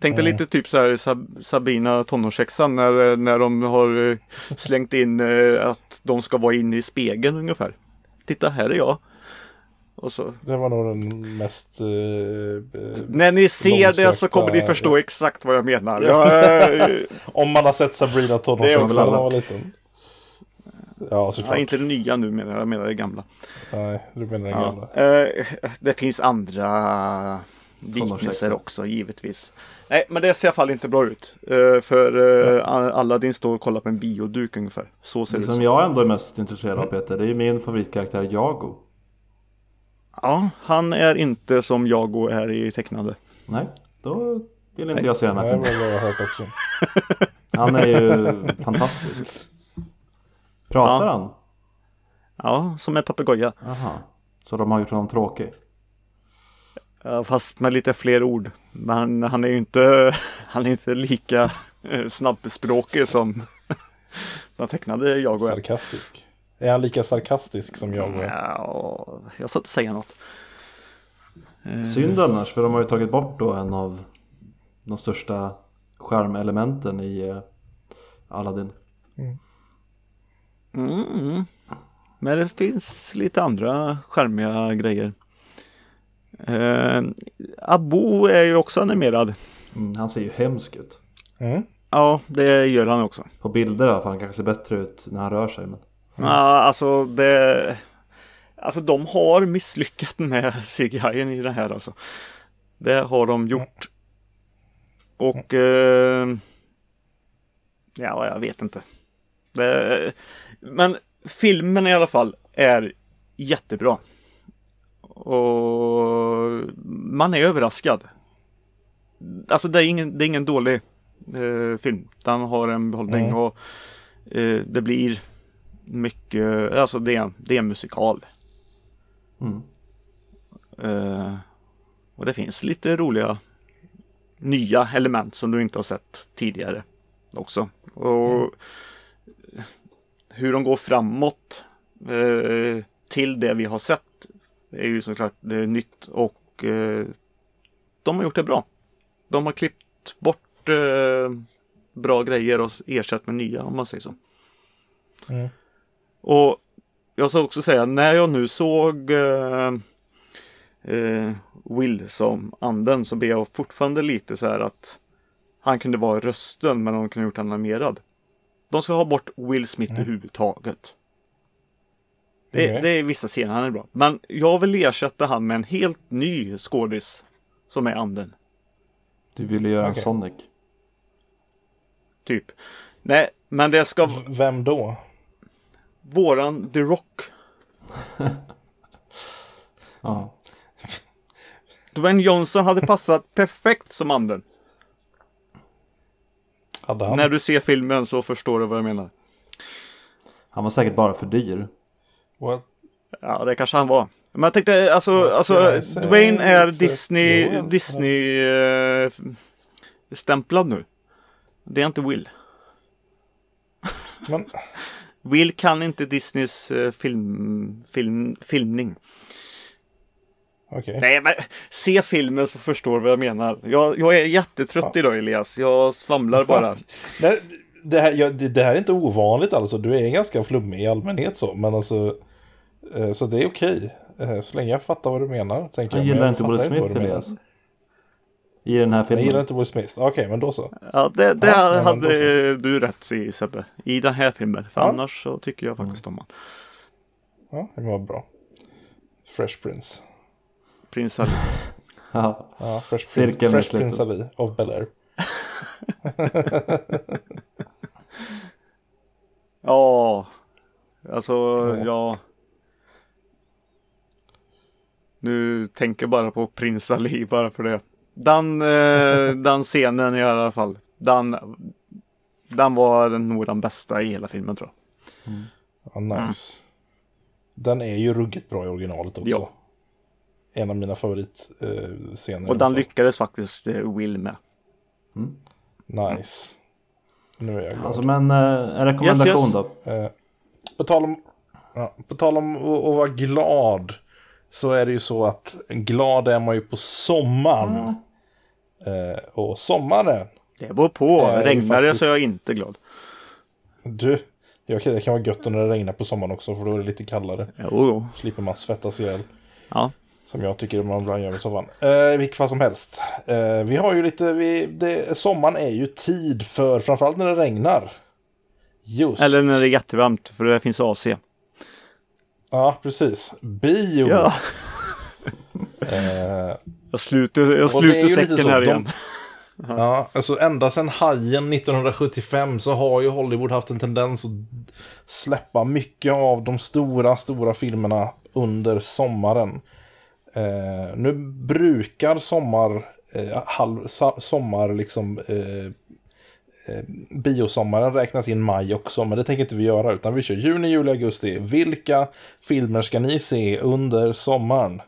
Tänk dig Mm. lite typ så här Sab Sabina tonårshäxan när, när de har eh, slängt in eh, att de ska vara inne i spegeln ungefär. Titta här är jag. Och så Det var nog den mest... eh, eh, när ni ser det så kommer ni förstå exakt vad jag menar. Jag, (laughs) eh, om man har sett Sabrina Det väl när man var liten. Ja, såklart. ja, inte det nya nu menar jag, jag menar det gamla. Nej, du menar den Ja. gamla. Eh, det finns andra liknelser också givetvis. Nej, men det ser i alla fall inte bra ut. Eh, för uh, Aladdin står och kollar på en bioduk ungefär. Så ser Det det som ut. jag ändå är mest intresserad av Peter, det är ju min favoritkaraktär Jago. Ja, han är inte som jag och är i tecknade. Nej, då vill inte Nej. jag se den här Nej, det filmen. var vad jag har hört också. (laughs) Han är ju fantastisk. Pratar Ja. han? Ja, som en papegoja. Aha. Så de har gjort honom tråkig? Fast med lite fler ord. Men han är ju inte, (laughs) han är inte lika eh, snabbspråkig som (laughs) den tecknade jag och är. Sarkastisk. Är han lika sarkastisk som jag är? Ja, jag ska inte säga något. Eh, Synd annars, för de har ju tagit bort då en av de största skärmelementen i eh, Aladdin. Mm. Men det finns lite andra charmiga grejer. Eh, Abu är ju också animerad. Mm, han ser ju hemsk ut. Mm. Ja, det gör han också. På bilder i alla fall, han kanske ser bättre ut när han rör sig. Men... Ja, alltså det... Alltså de har misslyckats med CGI i det här alltså. Det har de gjort. Och... Eh, ja, jag vet inte. Det, men filmen i alla fall är jättebra. Och man är överraskad. Alltså det är ingen, det är ingen dålig eh, film. Den har en behållning Mm. och eh, det blir mycket, alltså det är, det är en musikal. Mm. Eh, och det finns lite roliga nya element som du inte har sett tidigare också. Och hur de går framåt eh, till det vi har sett är ju såklart det är nytt och eh, de har gjort det bra. De har klippt bort bra grejer och ersatt med nya om man säger så. Mm. Och jag ska också säga när jag nu såg eh, eh, Will som anden så blev jag fortfarande lite så här att han kunde vara rösten men de kunde gjort honom animerad. De ska ha bort Will Smith överhuvudtaget. Det, Okej. det är vissa scener han är bra. Men jag vill ersätta han med en helt ny skådis som är anden. Du ville göra Okej. en Sonic. Typ. Nej, men det ska v- Vem då? Våran The Rock. (laughs) Ja. Dwayne Johnson hade passat (laughs) perfekt som anden. Hade han? När du ser filmen så förstår du vad jag menar. Han var säkert bara för dyr. What? Ja, det kanske han var. Men jag tänkte, alltså, alltså Dwayne är Disney. Disney eh, stämplad nu. Det är inte Will. Men, (laughs) Will kan inte Disneys eh, film, film, filmning. okej. Nej, men se filmen så förstår du vad jag menar. Jag, jag är jättetrött Ja. idag Elias. Jag svamlar bara. Nej, det, här, ja, det, det här är inte ovanligt alltså. Du är ganska flummig i allmänhet så. Men alltså. eh, Så det är okej. Eh, Så länge jag fattar vad du menar. Tänker jag. Men gillar jag inte Will Smith vad du menar. I den här Jag filmen. gillar inte Will Smith. Okej, men då så. Ja, det, det Ja, hade du rätt i Sebbe. I den här filmen. För Ja. annars så tycker jag faktiskt om han. Ja, det var bra. Fresh Prince. Prins Ali. (laughs) Ja. Ja, Fresh Prince, Fresh. Prince Ali of Bel-Air. (laughs) Ja, alltså Ja. ja. Nu tänker bara på Prins Ali bara för det. Den, eh, (laughs) den scenen i alla fall. Den, den var nog den bästa i hela filmen tror jag. Ja, nice. Den är ju ruggigt bra i originalet också. Ja. En av mina favoritscener. Och den lyckades faktiskt eh, Will med. Nice. Nu är jag glad. Alltså men eh, en rekommendation Yes, yes. då. Eh, på tal om, ja, på tal om att, att vara glad. Så är det ju så att glad är man ju på sommaren. Eh, och sommaren. Det beror på. Ju Regnar det faktiskt- så är jag inte glad. Du, jag kan, det kan vara gött när det regnar på sommaren också. För då är det lite kallare. Jo, jo. Slipper man svettas ihjäl. Ja. Som jag tycker man ibland gör i soffan. Eh, I vilket fall som helst. Eh, vi har ju lite, vi, det, sommaren är ju tid för, framförallt när det regnar. Just. Eller när det är jättevarmt för det finns AC. Ja, precis. Bio. Ja. (laughs) Eh, Jag sluter, jag sluter säcken så, här de- igen. (laughs) Ja, alltså ända sedan Hajen 1975 så har ju Hollywood haft en tendens att släppa mycket av de stora, stora filmerna under sommaren. Eh, nu brukar sommar, eh, halv, sommar liksom, eh, biosommaren räknas in maj också, men det tänker inte vi göra, utan vi kör juni, juli, augusti. Vilka filmer ska ni se under sommaren?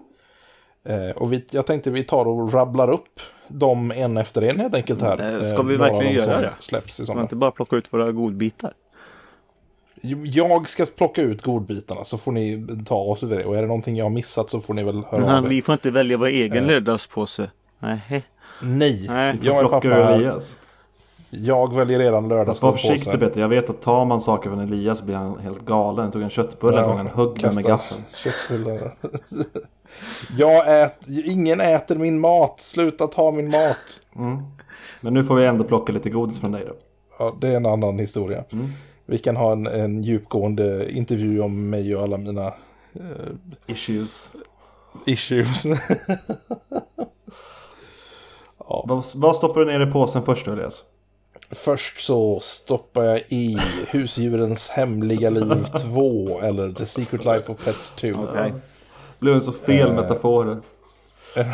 Eh, och vi, jag tänkte vi tar och rabblar upp dem en efter en helt enkelt här. Eh, ska vi verkligen av göra det? Släpps i Ska man sommar. inte bara plocka ut våra godbitar? Jag ska plocka ut godbitarna så får ni ta oss vid det. Och är det någonting jag har missat så får ni väl höra av Men er. vi får inte välja vår egen lördagspåse. Nej. Nej, Nej. jag är pappa. Elias? Jag väljer redan Fast var försiktig Peter, jag vet att tar man saker från Elias blir han helt galen. Jag tog en köttbulle en gång, han högg mig med gaffeln. (laughs) jag äter, ingen äter min mat. Sluta ta min mat. Men nu får vi ändå plocka lite godis från dig då. Ja, det är en annan historia. Vi kan ha en, en djupgående intervju om mig och alla mina Issues. issues. (laughs) Vad, vad stoppar du ner i påsen först då Elias? Först så stoppar jag i Husdjurens hemliga liv 2 eller The Secret Life of Pets 2. Okej. Det blev en så fel Eh. metafor. (laughs)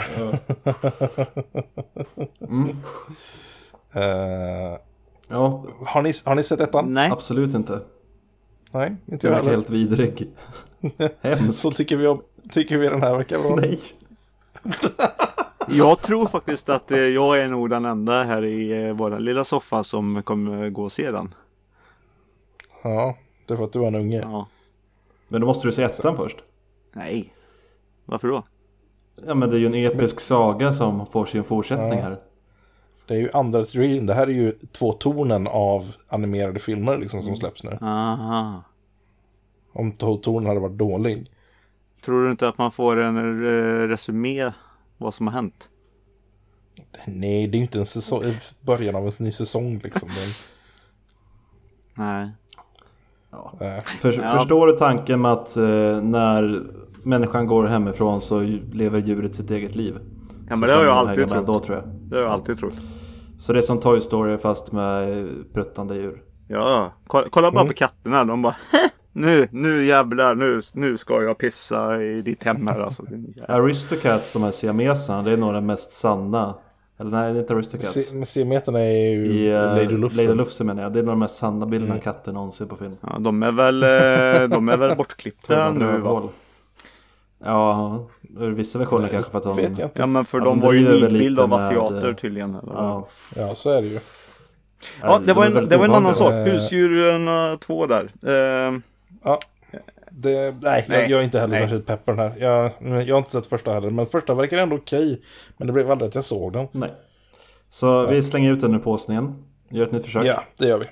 Eh, Ja, har, ni, har ni sett ettan? Nej. absolut inte. Nej, inte jag är heller. helt vidrig. (laughs) Hemskt. Så tycker vi, om, tycker vi den här verkar bra. Nej. (laughs) Jag tror faktiskt att eh, jag är nog den enda här i eh, vår lilla soffa som kommer gå och se den. Ja, det är för att du är en unge. Ja. Men då måste du se ettan först. Nej. Varför då? Ja men det är ju en episk saga som får sin fortsättning här. Det är ju andra trilogin. Det här är ju två tornen av animerade filmer liksom som släpps nu. Aha. Om to- tornen hade varit dålig. Tror du inte att man får en eh, resumé vad som har hänt? Nej, det är ju inte en säsong, början av en ny säsong liksom. Den, Nej. äh, För, Ja. Förstår du tanken med att eh, när människan går hemifrån så lever djuret sitt eget liv? Ja men det har jag alltid trott. trott. Då, tror jag. Det har jag alltid trott. Så det är som Toy Story fast med pruttande djur. Ja, kolla, kolla bara på katterna. De bara (laughs) nu, nu jävlar, nu, nu ska jag pissa i ditt hem här alltså. Aristocats, de här siameserna, det är nog den mest sanna. Eller nej, det är inte Aristocats. Siameterna är ju I uh, Lady Lady Lufsen. Lufsen menar jag. Det är nog de mest sanna bilderna Mm. av katter någonsin på film. Ja, de är väl, eh, de är väl bortklippta (laughs) nu va? Ja, ur vissa versioner kanske för att de... vet jag inte. Ja men för Ja, de de var ju nidbild av med, asiater eh, tydligen. Eller? Ja, Ja, så är det ju. ja det var de är en, det var en annan sak. Eh. Husdjuren 2 där. Eh, Ja. Det, nej, Nej. Jag, jag är inte heller Nej. särskilt pepp på den här. Jag, jag har inte sett första heller, men första verkar ändå okej. Men det blev aldrig att jag såg den. Nej. Så vi slänger ut den ur påsen igen. Gör ett nytt försök. Ja, det gör vi.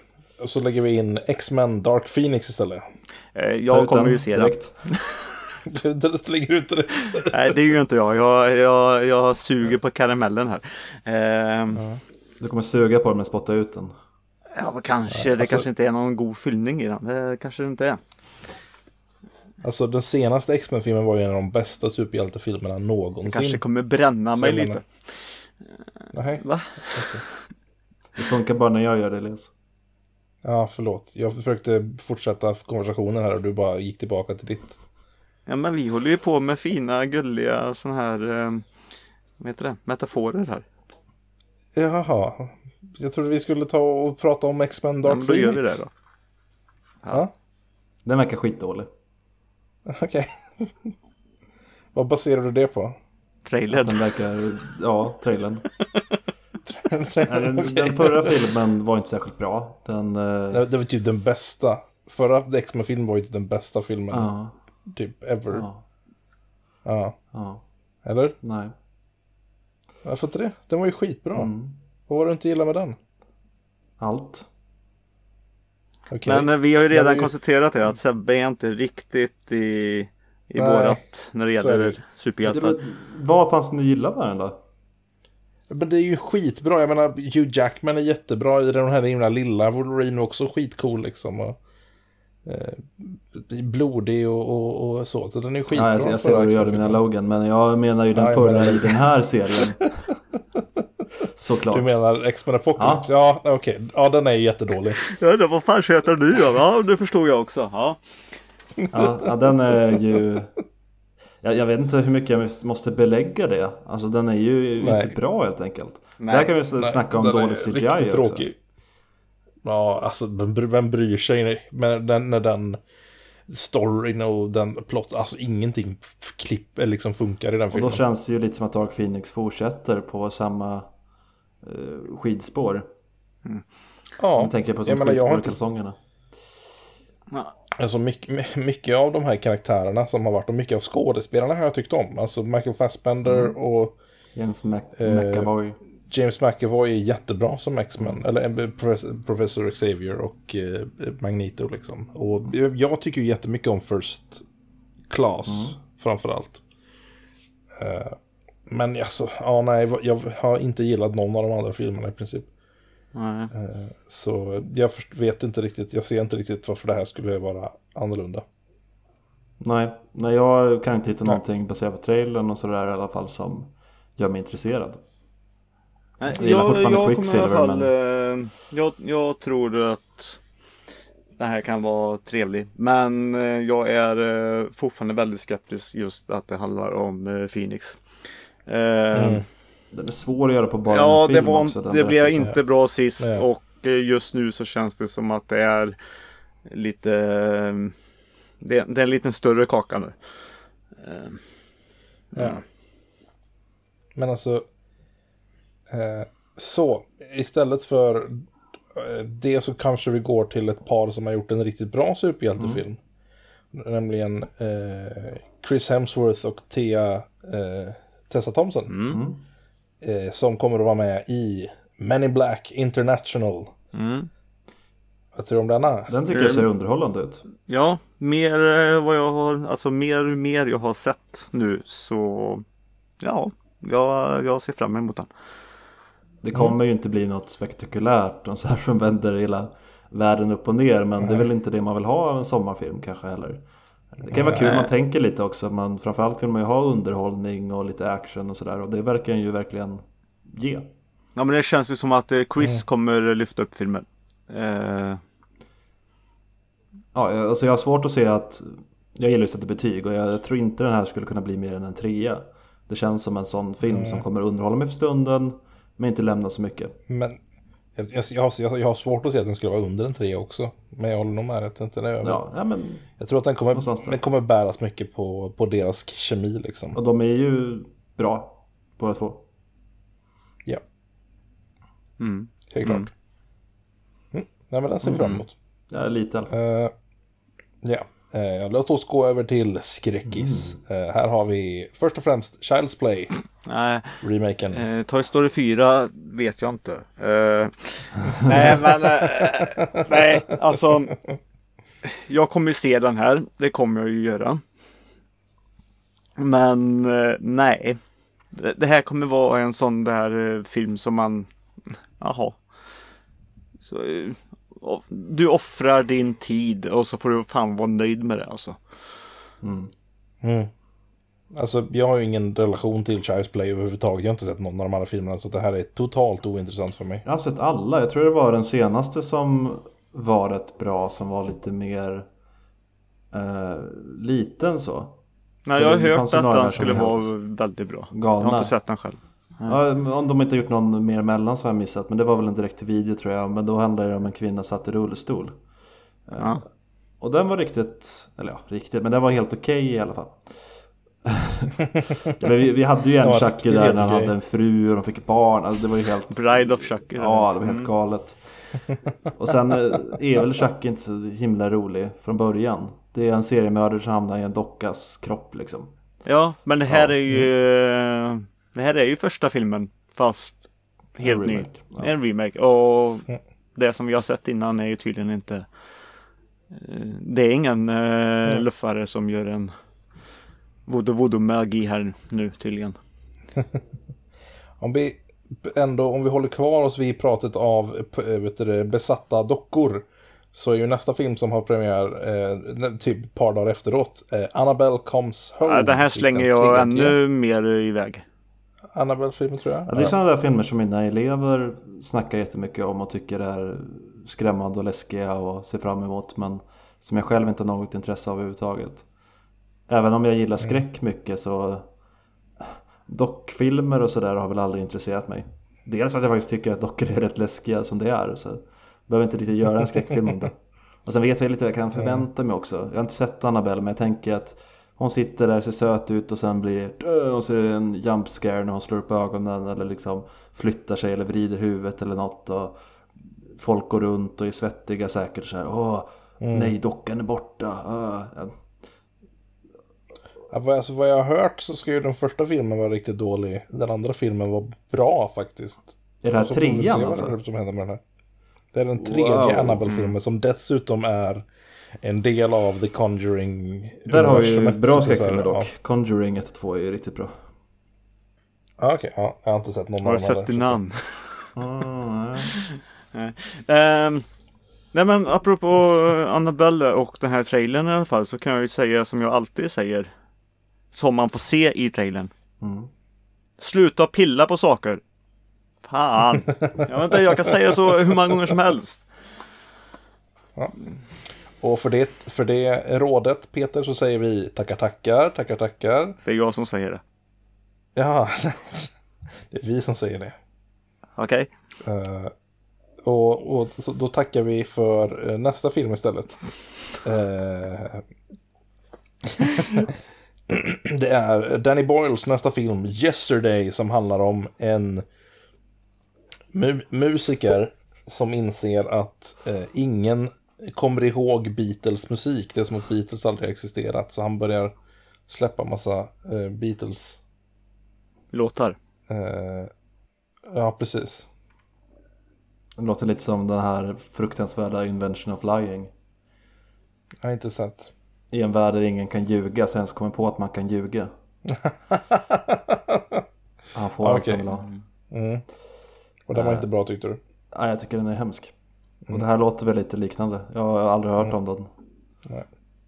Och så lägger vi in X-Men Dark Phoenix istället. eh, jag ut kommer den ju se direkt. (laughs) Den slänger ut det. Nej det är ju inte jag. Jag, jag, jag suger på karamellen här. Eh, Du kommer suga på den men spotta ut den. Ja kanske. Det alltså- kanske inte är någon god fyllning i den. Det kanske det inte är. Alltså den senaste X-Men-filmen var ju en av de bästa superhjältefilmerna någonsin. Det kanske kommer bränna mig jag lite. menar- Nej. Va? (laughs) Det funkar bara när jag gör det Elias. Ja, förlåt. Jag försökte fortsätta konversationen här och du bara gick tillbaka till ditt. Ja men vi håller ju på med fina gulliga sådana här eh, vad heter det? metaforer här. Jaha. Jag trodde vi skulle ta och prata om X-Men Ja, Dark men då Phoenix. gör vi det då. Ja, Den verkar skitdålig. (laughs) okej. Vad baserar du det på? Trailer. Den verkar, ja, trailern. (laughs) Nej, den, Okej. den förra filmen var inte särskilt bra. Den, eh, Det var typ den bästa. Förra X-Men-filmen var ju typ den bästa filmen. ja, Typ ever. Ja. ja, ja, Eller? nej. Varför inte det? Den var ju skitbra. Mm. Vad var det du inte gillade med den? Allt. Okej. Men eh, vi har ju redan vi- konstaterat det att Sebbe är inte riktigt i, i Nej, vårat när det gäller det. Det, superhjältar. men, vad fanns ni gillar med den då? Men det är ju skitbra. Jag menar, Hugh Jackman är jättebra i den här himla lilla. Wolverine är också skitcool liksom. Och, eh, blodig och, och, och så. Så den är skitbra. Ja, jag, jag ser vad du gör X-Men-filmen. mina Logan, men jag menar ju den Ja, förra i den här serien. (laughs) Såklart. Du menar X-Men Apocalypse? Ja, okej. Ja, den är ju jättedålig. (laughs) Ja, det vad fan heter du då? Ja, det förstod jag också. Ja. Ja, ja, den är ju... Jag, jag vet inte hur mycket jag måste belägga det. Alltså den är ju Nej. inte bra helt enkelt. Nej, Där kan vi Nej, snacka om dålig CGI riktigt också. tråkig. Ja, alltså vem vem bryr sig med den, när den storyn och den plott, alltså ingenting klipp eller liksom funkar i den Och filmen. då känns det ju lite som att Dark Phoenix fortsätter på samma eh, skidspår. ja, Jag tänker på som jag menar, jag inte, kalsongerna. alltså mycket, mycket av de här karaktärerna som har varit och mycket av skådespelarna har jag tyckt om. Alltså Michael Fassbender Mm. och Jens Mac Eh, McAvoy. James McAvoy är jättebra som X-Men. Eller eh, Professor, Xavier och eh, Magneto liksom. Och jag- tycker ju jättemycket om First Class framförallt. Eh, men alltså, ja nej, jag har inte gillat någon av de andra filmerna i princip. Nej. Så jag vet inte riktigt, jag ser inte riktigt varför det här skulle vara annorlunda. Nej, nej, jag kan inte hitta Nej. någonting baserat på trailern och sådär i alla fall som gör mig intresserad. Nej, Jag jag, jag kommer i alla fall, eh, jag, jag tror att det här kan vara trevlig. Men eh, jag är eh, fortfarande väldigt skeptisk just att det handlar om eh, Phoenix. Eh, Mm. Den är svår att göra på bara Ja, en det, film var, också. den det blev inte bra sist Nej. och eh, just nu så känns det som att det är lite eh, det, det är en liten större kaka nu. Ja. Men alltså, eh, så istället för det så kanske vi går till ett par som har gjort en riktigt bra superhjältefilm. Nämligen eh, Chris Hemsworth och Thea, eh, Tessa Thompson. Mm. Eh, som kommer att vara med i Men in Black International. Mm. Vad tror du om denna? Den tycker jag ser Mm. underhållande ut. Ja, mer eh, vad jag har, alltså mer mer jag har sett nu så ja, jag, jag ser fram emot den. Det kommer ju inte bli något spektakulärt och så här som vänder hela världen upp och ner men det är väl inte det man vill ha av en sommarfilm kanske heller. Det kan vara kul, man tänker lite också, men framförallt vill man ju ha underhållning och lite action och sådär och det verkar ju verkligen ge. Ja men det känns ju som att eh, Chris kommer lyfta upp filmen. Eh, Ja, alltså jag har svårt att se att Jag gillar ju att sätta betyg och jag tror inte den här skulle kunna bli mer än en trea. Det känns som en sån film som kommer underhålla mig för stunden Men inte lämna så mycket. Men jag, jag, jag, har- jag, har svårt att se att den skulle vara under en tre också. Men jag håller nog med rätt inte det. Ja, ja men Jag tror att den kommer, den kommer bäras mycket på, på deras kemi liksom. och de är ju bra båda två Ja, mm. helt klart. Mm. Mm. Nej men den ser vi fram emot. Ja, lite alla fall. Eh, låt oss gå över till skräckis. Eh, här har vi först och främst Child's Play, Nej, remaken. eh, Toy Story 4 vet jag inte. Eh, (laughs) nej men eh, nej alltså. Jag kommer ju se den här. Det kommer jag ju göra. Men eh, nej. Det, här kommer vara en sån där eh, film som man. Jaha. Så, du offrar din tid och så får du fan vara nöjd med det alltså. Mm. Mm. Alltså jag har ju ingen relation till Child's Play överhuvudtaget. Jag har inte sett någon av de andra filmerna så det här är totalt ointressant för mig. Jag har sett alla, jag tror det var den senaste som var rätt bra som var lite mer eh, liten så Nej, Så jag har hört att den skulle vara väldigt bra. Jag galna. har inte sett den själv. Ja, om de inte har gjort någon mer mellan så har jag missat. Men det var väl en direkt video tror jag. Men då handlade det om en kvinna satt i rullstol. Eh, Ja. Och den var riktigt, eller ja riktigt, men den var helt okej i alla fall. (laughs) men vi, vi hade ju en Ja, Chucky där när han hade en fru och de fick barn. Alltså det var ju helt... Bride of Chucky. Ja, det var helt Mm. galet. (laughs) Och sen eh, är väl Chucky inte så himla rolig från början. Det är en seriemördare som hamnar i en dockas kropp liksom. Ja, men det här Ja. är ju Det här är ju första filmen fast helt ny. remake, ja. En remake. Och det som vi har sett innan är ju tydligen inte eh, Det är ingen uh, luffare som gör en voodoo voodoo magi här nu tydligen. (laughs) Om vi ändå, om vi håller kvar oss vid pratet av eh, vet du, det, besatta dockor. Så är ju nästa film som har premiär eh, typ ett par dagar efteråt. Eh, Annabelle comes home. Ja, den här typ slänger jag ännu mer iväg. Annabelle-filmen tror jag. Ja, det är sådana där filmer som mina elever snackar jättemycket om och tycker är skrämmande och läskiga och ser fram emot men som jag själv inte har något intresse av överhuvudtaget. Även om jag gillar skräck mycket så dockfilmer och sådär har väl aldrig intresserat mig. Dels för att jag faktiskt tycker att dockor är rätt läskiga som det är så jag behöver inte riktigt göra en skräckfilm om det. (laughs) Och sen vet jag lite vad jag kan förvänta mig också. Jag har inte sett Annabelle men jag tänker att hon sitter där, ser söt ut och sen blir "Dö!" och så är det en jump scare när hon slår upp ögonen eller liksom flyttar sig eller vrider huvudet eller något och folk går runt och är svettiga säkert så här. Åh, nej dockan är borta. Vad- alltså, vad jag har hört så ska ju den första filmen vara riktigt dålig. Den andra filmen var bra faktiskt. Är det här trean alltså? som händer med den här. Det är den tredje Wow. Mm. Annabelle-filmen som dessutom är en del av The Conjuring. Där har vi ju bra skräckfilmer dock. Conjuring 1 och 2 är ju riktigt bra. Ja, okej. Ja, jag har inte sett någon Har av du dem sett din så att- namn? (laughs) Ah, (laughs) Ehm, nej men apropå eh, Annabelle och den här trailern i alla fall så kan jag ju säga som jag alltid säger. Som man får se i trailern. Mm. Sluta pilla på saker. Fan. (laughs) Jag vet inte, jag kan säga så hur många gånger som helst. Och för det, för det rådet, Peter, så säger vi tackar, tackar, tackar, tackar. Det är jag som säger det. Ja, (laughs) det är vi som säger det. Okej? Eh, och och så, då tackar vi för eh, nästa film istället. Eh, (laughs) det är Danny Boyles nästa film, Yesterday, som handlar om en mu- musiker som inser att eh, ingen kommer ihåg Beatles musik. Det är som att Beatles aldrig har existerat. Så han börjar släppa massa eh, Beatles. Låtar. Eh, ja, precis. Det låter lite som den här fruktansvärda Invention of Lying. Jag har inte sett. I en värld där ingen kan ljuga sen så kommer på att man kan ljuga. (laughs) Han får allt Okej. han vill ha. Mm. Och den var inte bra tyckte du? Nej, jag tycker den är hemsk. Och det här låter väl lite liknande. Jag har aldrig hört om den Nej.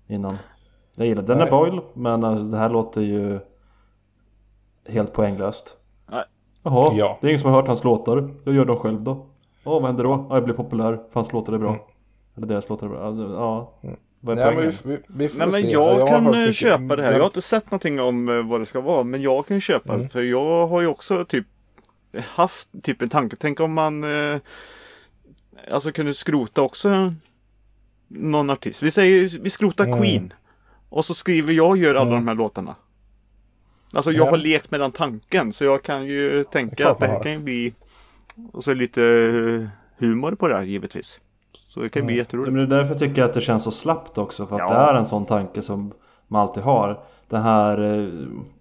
innan. Jag gillar den. Den är Nej. Boyle, men alltså, det här låter ju helt poänglöst. Nej. Jaha, Ja. det är ingen som har hört hans låtar. Jag gör dem själv då. Ja, vad händer då? Ja, jag blir populär, för hans låtar är bra. Eller deras låtar är bra. Alltså, Ja, vad är Nej, men poängen? vi, vi, vi får Nej men se. jag, har kan eh, mycket- köpa det här. men- Jag har inte sett någonting om eh, vad det ska vara. Men jag kan köpa det. För jag har ju också typ haft typ en tanke. Tänk om man eh, alltså kunde skrota också någon artist. Vi säger vi skrotar Mm. Queen. Och så skriver jag och gör alla de här låtarna. Alltså jag Ja. har lekt med den tanken. Så jag kan ju tänka klart att det här kan ju bli och så lite eh, humor på det här givetvis. Så det kan bli Ja, jätteroligt. Men det är därför jag tycker att det känns så slappt också. För att Ja. det är en sån tanke som man alltid har. Den här eh,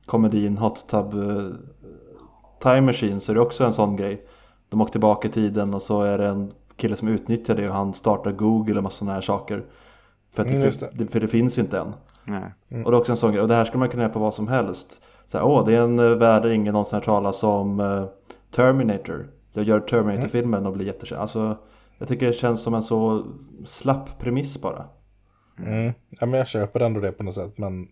komedin Hot Tub eh, Time Machine så är det också en sån grej. De åker tillbaka i tiden och så är det en kille som utnyttjar det och han startar Google och massa sådana här saker. För, att Mm, det, för, det. för det finns inte än. Nej. Och det är också en sån grej. Och det här ska man kunna göra på vad som helst. Så här, åh, det är en eh, värld där ingen någonsin har talas om eh, Terminator. Jag gör Terminator-filmen och blir jättekänd. Alltså, jag tycker det känns som en så slapp premiss bara. Mm. Ja, men jag köper ändå det på något sätt. Men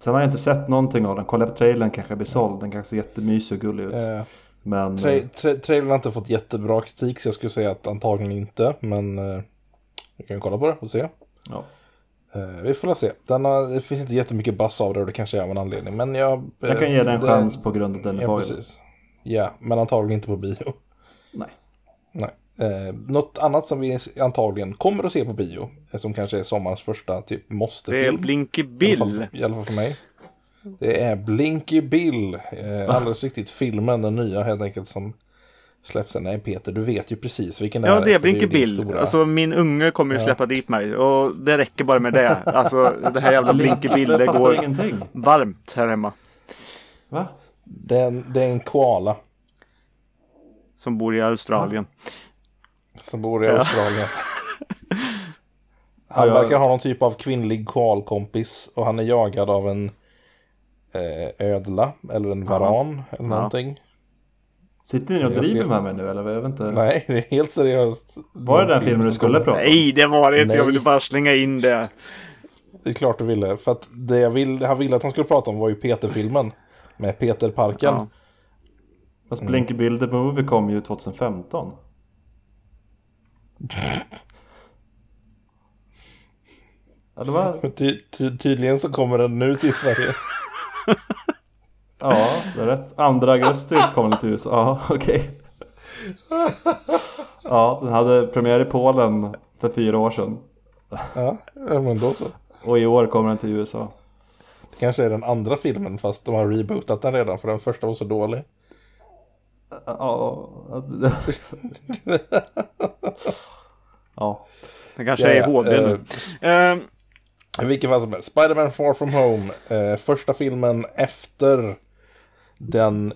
Sen har jag inte sett någonting av den. Kolla på trailern kanske jag blir såld. Den kanske ser jättemysig och gullig ut. eh, Men tra eh, tra trailern har inte fått jättebra kritik så jag skulle säga att antagligen inte. Men eh, vi kan ju kolla på det och se. ja. Eh, vi får la se. Den har, det finns inte jättemycket bass av det och det kanske är av en anledning. Men jag... Jag kan ge den en chans på grund av den är Ja, precis. Ja, men antagligen inte på bio. Nej. Nej. Eh, något annat som vi antagligen kommer att se på bio, eh, som kanske är sommarens första typ Det är måste-film. Blinky I alla, Bill. fall, I alla fall för mig. Det är Blinky Bill. Eh, alldeles riktigt. Filmen, den nya helt enkelt som släpps. Nej Peter, du vet ju precis vilken det Ja, är. det är Blinky Bill. stora- Alltså min unge kommer ju Ja. släppa dit mig. Och det räcker bara med det. Alltså det här jävla Blinky Bill, det går ingenting. varmt här hemma. Va? det, är en, det är en koala Som bor i Australien. som bor i Ja. Australien. (laughs) Han Ja, verkar ha någon typ av kvinnlig koalkompis och han är jagad av en eh, ödla eller en varan eller Ja. någonting. Sitter ni och Jag driver ser- med mig nu eller? Jag vet inte. Nej, det är helt seriöst. Var det den filmen du skulle prata om? Nej, det var det inte. Jag ville bara slänga in det. Det är klart du ville. För att det jag vill, han ville att han skulle prata om var ju Peter-filmen. Med Peter Parken. Ja. Fast Blinky Bill the Movie kom ju 2015. (laughs) Ja, det var... Ty, ty, tydligen så kommer den nu till Sverige. Ja, det är rätt. 2 augusti kom den till USA. Ja, okej. Ja, den hade premiär i Polen för fyra år sedan. Ja, ja, men då så. Och i år kommer den till USA. Det kanske är den andra filmen fast de har rebootat den redan för den första var så dålig. Ja, ja. Det kanske är HD eh, nu. Ehm, I vilket fall som helst. Spider-Man Far From Home. Eh, första filmen efter den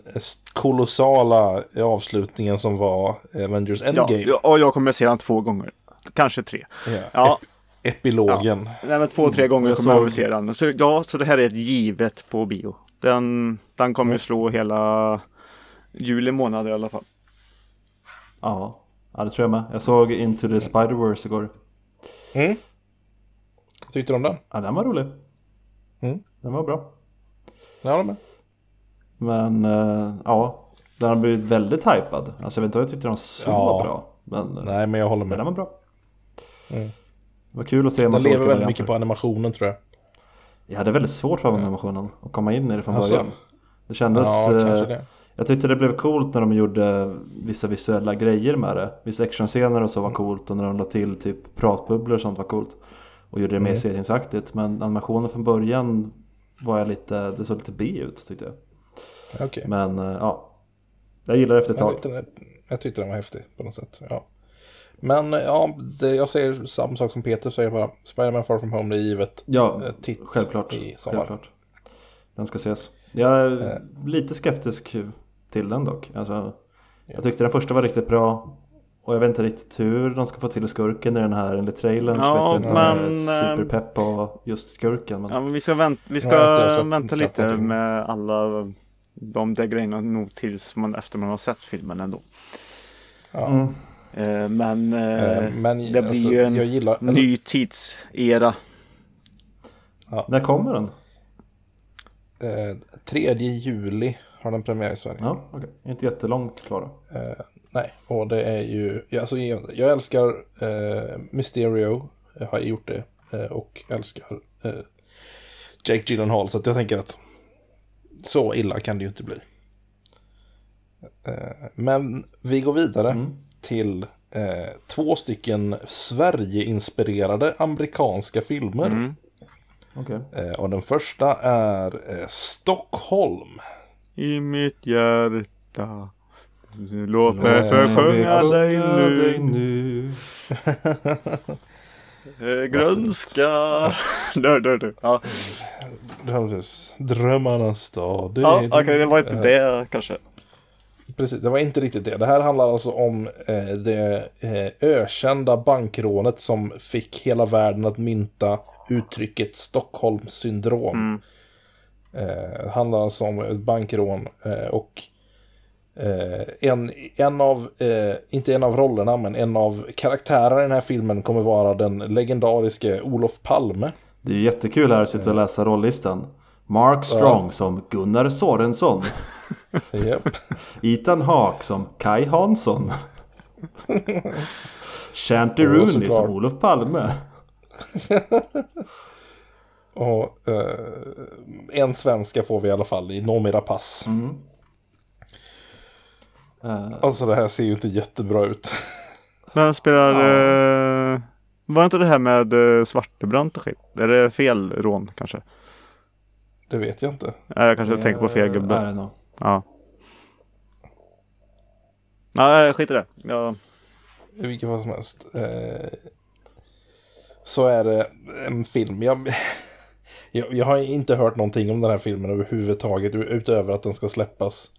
kolossala avslutningen som var Avengers ja, Endgame. ja, och jag kommer se den två gånger. Kanske tre. Ja. Ja, Ep- epilogen. nej, men två, tre gånger jag kommer jag såg- väl se den. Så, ja, så det här är ett givet på bio. Den, den kommer ju slå hela juli månad i alla fall. Ja, ja det tror jag med. Jag såg Into the Spider-Verse igår. Mm. Tyckte du om den? Ja, den var rolig. Mm. Den var bra. Ja, jag håller med. Men eh, ja, den har blivit väldigt hypad. Alltså jag vet inte om jag tyckte den var så Ja. bra. Men, eh, Nej, men jag håller men den med. var bra. Mm. Det var kul att se en Den lever väldigt varianter. mycket på animationen tror jag. Jag hade väldigt svårt för animationen att komma in i det från Alltså, början. Det kändes... Ja, eh, det. Jag tyckte det blev coolt när de gjorde vissa visuella grejer med det. Vissa actionscener och så var Mm. coolt och när de la till typ pratbubblor och sånt var coolt. Och gjorde det mer Mm. seriensaktigt. Men animationen från början var jag lite, det såg lite B ut tyckte jag. Okej. Men eh, ja, jag gillar det efter ett Jag tag. tyckte, den- jag tyckte den var häftig på något sätt. Ja. Men eh, ja, det, jag säger samma sak som Peter säger bara. Spider-Man Far From Home, det är givet. Ja, eh, titt självklart. i sommar. självklart. Den ska ses. Jag är Eh. lite skeptisk till den dock. Alltså, Jag tyckte den första var riktigt bra. Och jag vet inte riktigt hur de ska få till skurken i den här enligt trailern. så Ja, vet jag inte om jag men, superpepp på just skurken. Men... Ja, men vi ska, vänt, vi Ja, jag ska sett vänta lite med alla de där grejerna nog tills man efter man har sett filmen ändå. Ja. Mm. Eh, men eh, Eh, men det blir alltså, ju en jag gillar... ny tidsera. När kommer den? Eh, 3 juli har den premiär i Sverige. Ja, okej. Inte jättelångt kvar då. Eh, nej, och det är ju... ja, Alltså, jag, jag älskar eh, Mysterio. Jag har gjort det. Eh, och älskar eh, Jake Gyllenhaal. Så att jag tänker att så illa kan det ju inte bli. Eh, men vi går vidare Mm. till eh, två stycken Sverige-inspirerade amerikanska filmer. Mm. Okej. Eh, och den första är eh, Stockholm. I mitt hjärta. Låt mig försjunga så dig dig nu. (laughs) (laughs) Eh, Grönska. (laughs) Dör, dör, dör. Ja, Drömmarnas stad. Det ja okej, du. det var inte Eh, det kanske. Precis, det var inte riktigt det. Det här handlar alltså om eh, det eh, ökända bankrånet som fick hela världen att mynta uttrycket Stockholmssyndrom. Mm. Eh, det handlar alltså om ett bankrån eh, och eh, en, en av, eh, inte en av rollerna, men en av karaktärerna i den här filmen kommer vara den legendariske Olof Palme. Det är ju jättekul här att sitta och läsa rollistan. Mark Strong som Gunnar Sorensson. (laughs) (laughs) Ethan Hawke som Kai Hansson. (laughs) Shanty Rooney som Olof Palme. Och eh, en svenska får vi i alla fall i Noomi Rapace. Mm. Eh, Alltså det här ser ju inte jättebra ut. (laughs) Vem spelar... Eh, var inte det här med eh, Svartebrant och skit? Är det fel rån kanske? Det vet jag inte. Nej, jag kanske tänker på fel gubbe. är det nog. Ja. Nej, skit i det. Ja. I vilket fall som helst. Så är det en film. Jag, (laughs) jag, jag har inte hört någonting om den här filmen överhuvudtaget. Utöver att den ska släppas.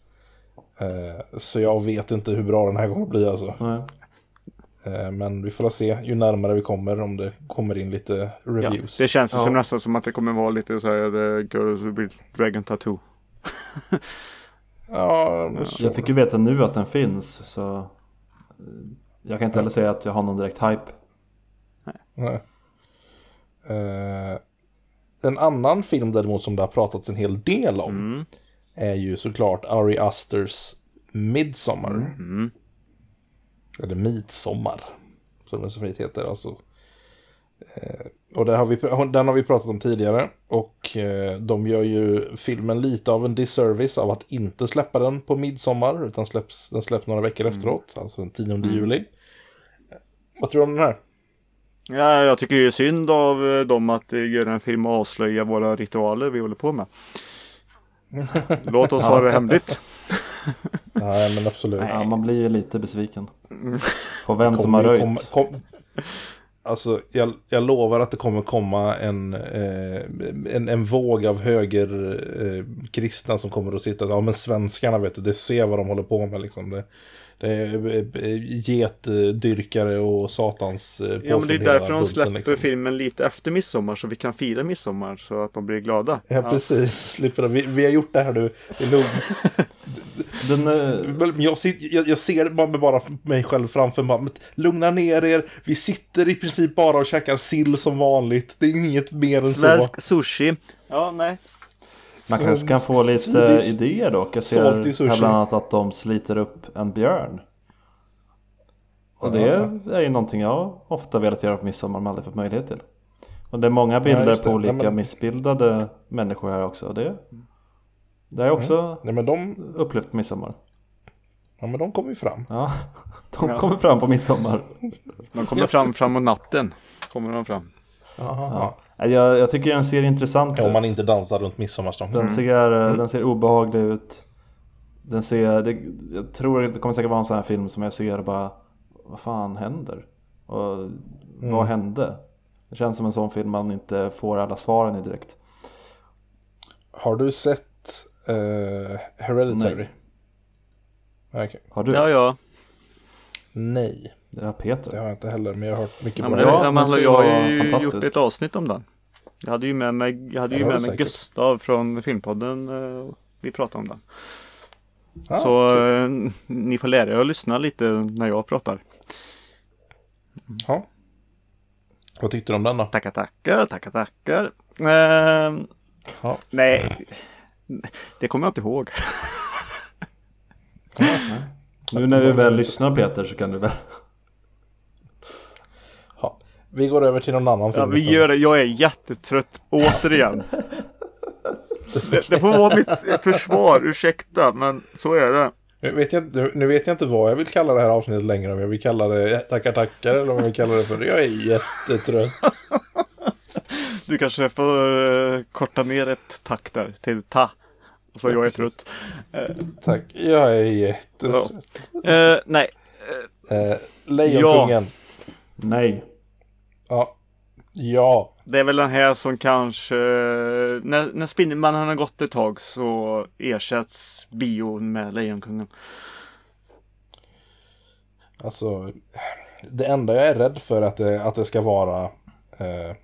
Eh, så jag vet inte hur bra den här kommer bli alltså. Nej. Eh, men vi får se ju närmare vi kommer om det kommer in lite Ja, reviews. det känns Ja. som nästan som att det kommer vara lite så här uh, Girls with Dragon Tattoo. ja. Jag fick ju veta nu att den finns så eh, jag kan inte heller säga att jag har någon direkt hype. Nej. Eh, en annan film däremot som det har pratats en hel del om Mm. Är ju såklart Ari Asters Midsommar. Mm. Eller Midsommar. Som den så fint heter. Alltså. Eh, och den har, vi, den har vi pratat om tidigare. Och eh, de gör ju filmen lite av en disservice av att inte släppa den på midsommar. Utan släpps, den släpps några veckor efteråt. Alltså den 10 juli. Vad tror du om den här? Ja, jag tycker det är synd av eh, dem att eh, göra en film och avslöja våra ritualer vi håller på med. Låt oss ha det hemligt. Nej men absolut. Ja, man blir ju lite besviken. På vem som kommer har röjt. komma- kom, alltså, jag, jag lovar att det kommer komma en, eh, en, en våg av höger eh, kristna som kommer att sitta ja men svenskarna vet du, det ser vad de håller på med liksom. Det, getdyrkare och satans eh, Ja, men det är därför de släpper liksom. filmen lite efter midsommar så vi kan fira midsommar så att de blir glada. Ja, precis. Slipper det. Vi, vi har gjort det här nu. Det är lugnt. (laughs) Den, eh, Men Jag, jag, jag ser bara, bara mig själv framför mig. Men Lugna ner er. Vi sitter i princip bara och käkar sill som vanligt. Det är inget mer än så. Svensk sushi. Ja, nej. Man kanske kan få lite idéer dock. Jag ser här bland annat att de sliter upp en björn. Och det är ju någonting jag ofta velat göra på midsommar men aldrig fått möjlighet till. Och det är många bilder det. på Nej, olika men- missbildade människor här också. Och det, det har jag också Nej, men de, upplevt på midsommar. ja, men de kommer ju fram. Ja, (laughs) de Ja. kommer fram på midsommar. De kommer fram framåt natten. Kommer de fram. Aha. Ja, Jag, jag tycker den ser intressant Ja, om ut. man inte dansar runt midsommarstång. Den ser, eh, den ser obehaglig ut. Den ser, det, jag tror det kommer säkert vara en sån här film som jag ser och bara Vad fan händer? Och vad hände? Det känns som en sån film man inte får alla svaren i direkt. Har du sett eh, Hereditary? Nej. Okej. Har du? Ja, ja. Nej, Det har Peter. det har jag inte heller. Men jag har hört mycket ja, bra. men, det- Ja, ja, men, jag har ju gjort ett avsnitt om den. Jag hade ju med mig, jag hade ju Ja, med mig. Gustav från Filmpodden. eh, Vi pratade om den. Ah, Så kul. eh, ni får lära er att lyssna lite när jag pratar. Ja. Vad tyckte du om den då? Tackar, tackar, tackar, tackar. Eh, Ja. nej, det kommer jag inte ihåg. Nu när vi väl lyssnar Peter så kan du väl Ja. Vi går över till någon annan Ja, film vi istället. gör det. Jag är jättetrött återigen. Det, det får vara mitt försvar, ursäkta, men så är det. Nu vet, jag, nu, nu vet jag inte vad jag vill kalla det här avsnittet längre. Om jag vill kalla det tackar tackar eller om jag vill kalla det för jag är jättetrött. (laughs) Du kanske får eh, korta ner ett tack där till ta. Och så jag är trött. Tack, jag är jättetrött. Eh, nej, Eh, Lejonkungen. Nej. Ja. Ja. det är väl den här som kanske... När, när Spindelmannen har gått ett tag så ersätts bion med Lejonkungen. Alltså. Det enda jag är rädd för är att det, att det ska vara eh,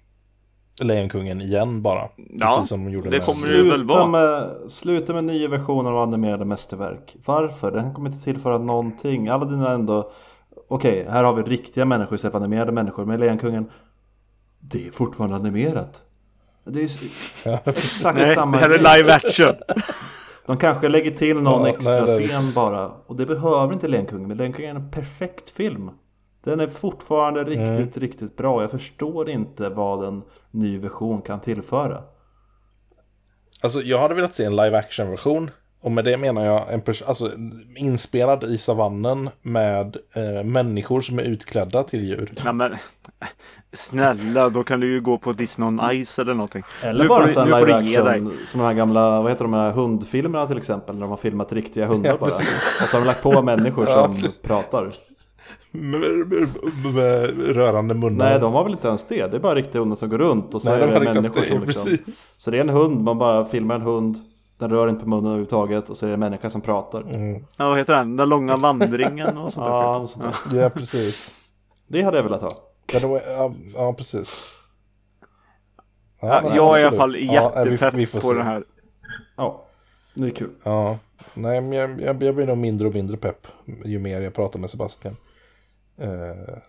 Lejonkungen igen bara. Ja, Precis som de gjorde det med- kommer det väl Sluta vara. med, sluta med nya versioner av animerade mästerverk. Varför? Den kommer inte tillföra någonting. Alla dina ändå Okej, här har vi riktiga människor istället för animerade människor. Men Lejonkungen Det är fortfarande animerat. Det är exakt Nej, det samma här är live action. (laughs) De kanske lägger till någon Ja, extra nej, det scen bara. Och det behöver inte Lejonkungen. Men Lejonkungen är en perfekt film. Den är fortfarande riktigt, Mm. riktigt bra. Jag förstår inte vad en ny version kan tillföra. Alltså jag hade velat se en live action version. Och med det menar jag en pers- alltså, inspelad i savannen med eh, människor som är utklädda till djur. Nej men snälla, då kan du ju gå på Disney on Ice eller någonting. Eller nu bara får du, sån live action som de här gamla, vad heter de här hundfilmerna till exempel. När de har filmat riktiga hundar Ja, bara. Och så har de lagt på människor Ja. som pratar. Med, med, med rörande munnar. Nej, de har väl inte ens det. Det är bara riktiga hundar som går runt och så Nej, är de det människor som liksom. Precis. Så det är en hund, man bara filmar en hund. Den rör inte på munnen överhuvudtaget och så är det en människa som pratar. Mm. Ja, vad heter den? Den långa vandringen och sånt där. Ja, och sånt där. Ja, precis. Det hade jag velat ha. Ja, ja, ja precis. Ja, nej, jag är i alla fall Ja, vi- jättepepp vi får på se. den här. Ja, det är kul. Ja, nej men jag, jag, jag blir nog mindre och mindre pepp ju mer jag pratar med Sebastian. Eh,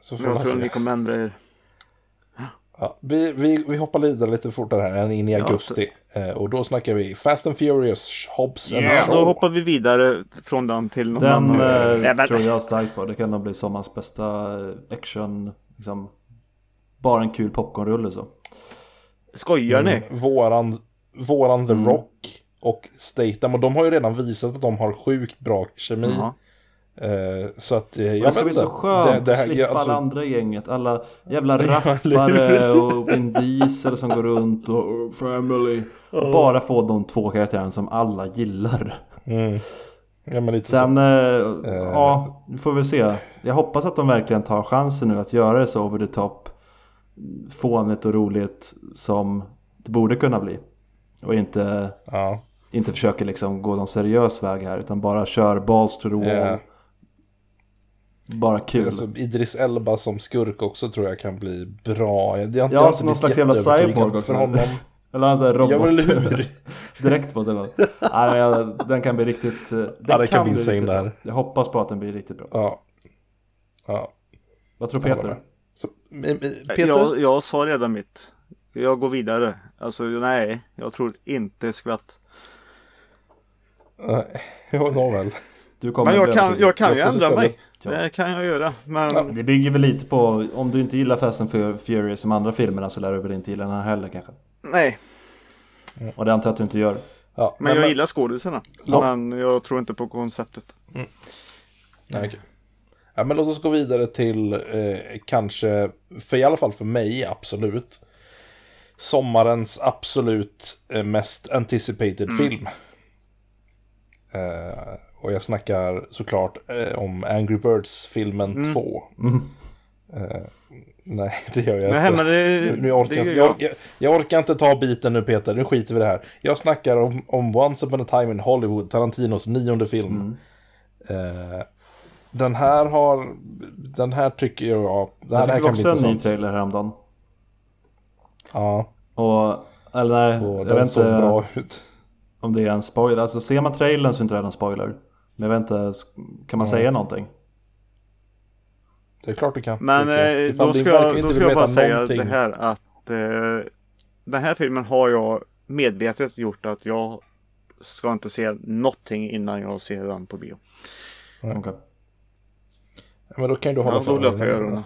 så får Jag tror se. ni kommer ändra er. Ja, vi, vi, vi hoppar vidare lite fortare här än in i Ja, augusti. Eh, och då snackar vi Fast and Furious, Hobbs and Ja, Shaw. då hoppar vi vidare från den till någon Den annan. eh, Nej, men- tror jag starkt på. Det kan nog bli sommarens bästa eh, action. Liksom, bara en kul popcornrulle så. Skojar ni? Mm, våran, våran The Rock och Statham. Och de har ju redan visat att de har sjukt bra kemi. Jaha. Eh, så att eh, jag det ska bli så skönt Det- det här- att slippa ja, alltså- alla andra i gänget. Alla jävla (laughs) Ja, rappare och Vin Diesel som går runt och family. Och bara få de två karaktärerna som alla gillar. Mm. Ja, men lite Sen, så. eh, ja, nu får vi se. Jag hoppas att de verkligen tar chansen nu att göra det så over the top. Fånigt och roligt som det borde kunna bli. Och inte, Ja. inte försöker liksom gå någon seriös väg här utan bara kör balls to the wall. Ja. Bara kul. Alltså, Idris Elba som skurk också tror jag kan bli bra. Jag, jag, Ja, som någon slags jävla cyborg också. För honom. (laughs) Eller han såhär robot. Ja, men hur? Direkt på sig. (laughs) Nej, men jag- den kan bli riktigt. Den Ja, det kan bli insane där. Jag hoppas på att den blir riktigt bra. Ja. Ja. Vad tror jag Peter? Så, Peter? Jag, jag sa redan mitt. Jag går vidare. Alltså nej, jag tror inte skvatt. Nej, (laughs) Ja, nåväl. Du kommer Men jag kan, jag kan ju ändra mig. Ja. Det kan jag göra. Men Ja. Det bygger väl lite på, om du inte gillar Fast and Fur- Furious som andra filmerna så lär du väl inte gilla den här heller kanske. nej. Och det antar jag att du inte gör. Ja, Men jag gillar skådisarna. Ja. Men jag tror inte på konceptet. Nej, okej. Ja, men låt oss gå vidare till eh, kanske, för i alla fall för mig absolut, sommarens absolut eh, mest anticipated Mm. film. Eh, och jag snackar såklart eh, om Angry Birds-filmen Mm. 2. Eh, nej, (laughs) det gör jag Nej, inte. men det, Nu, nu orkar det jag, jag, jag. orkar, jag orkar inte ta biten nu Peter, nu skiter vi i det här. Jag snackar om, om Once upon a time in Hollywood, Tarantinos nionde film. Eh, den här har, den här tycker jag, det här, Jag det här fick kan bli också en ny intressant. trailer häromdagen. Ja, Och, eller nej, och jag den vet såg inte bra ut. om det är en spoiler. Alltså ser man trailern så är inte det en spoiler. Men jag vet inte, kan man säga någonting? Det är klart du kan. Men eh, då ska, jag, då ska jag bara säga någonting. det här att eh, den här filmen har jag medvetet gjort att jag ska inte se någonting innan jag ser den på bio. Okej. Ja, men då kan du hålla Ja, då för luffar jag öronen.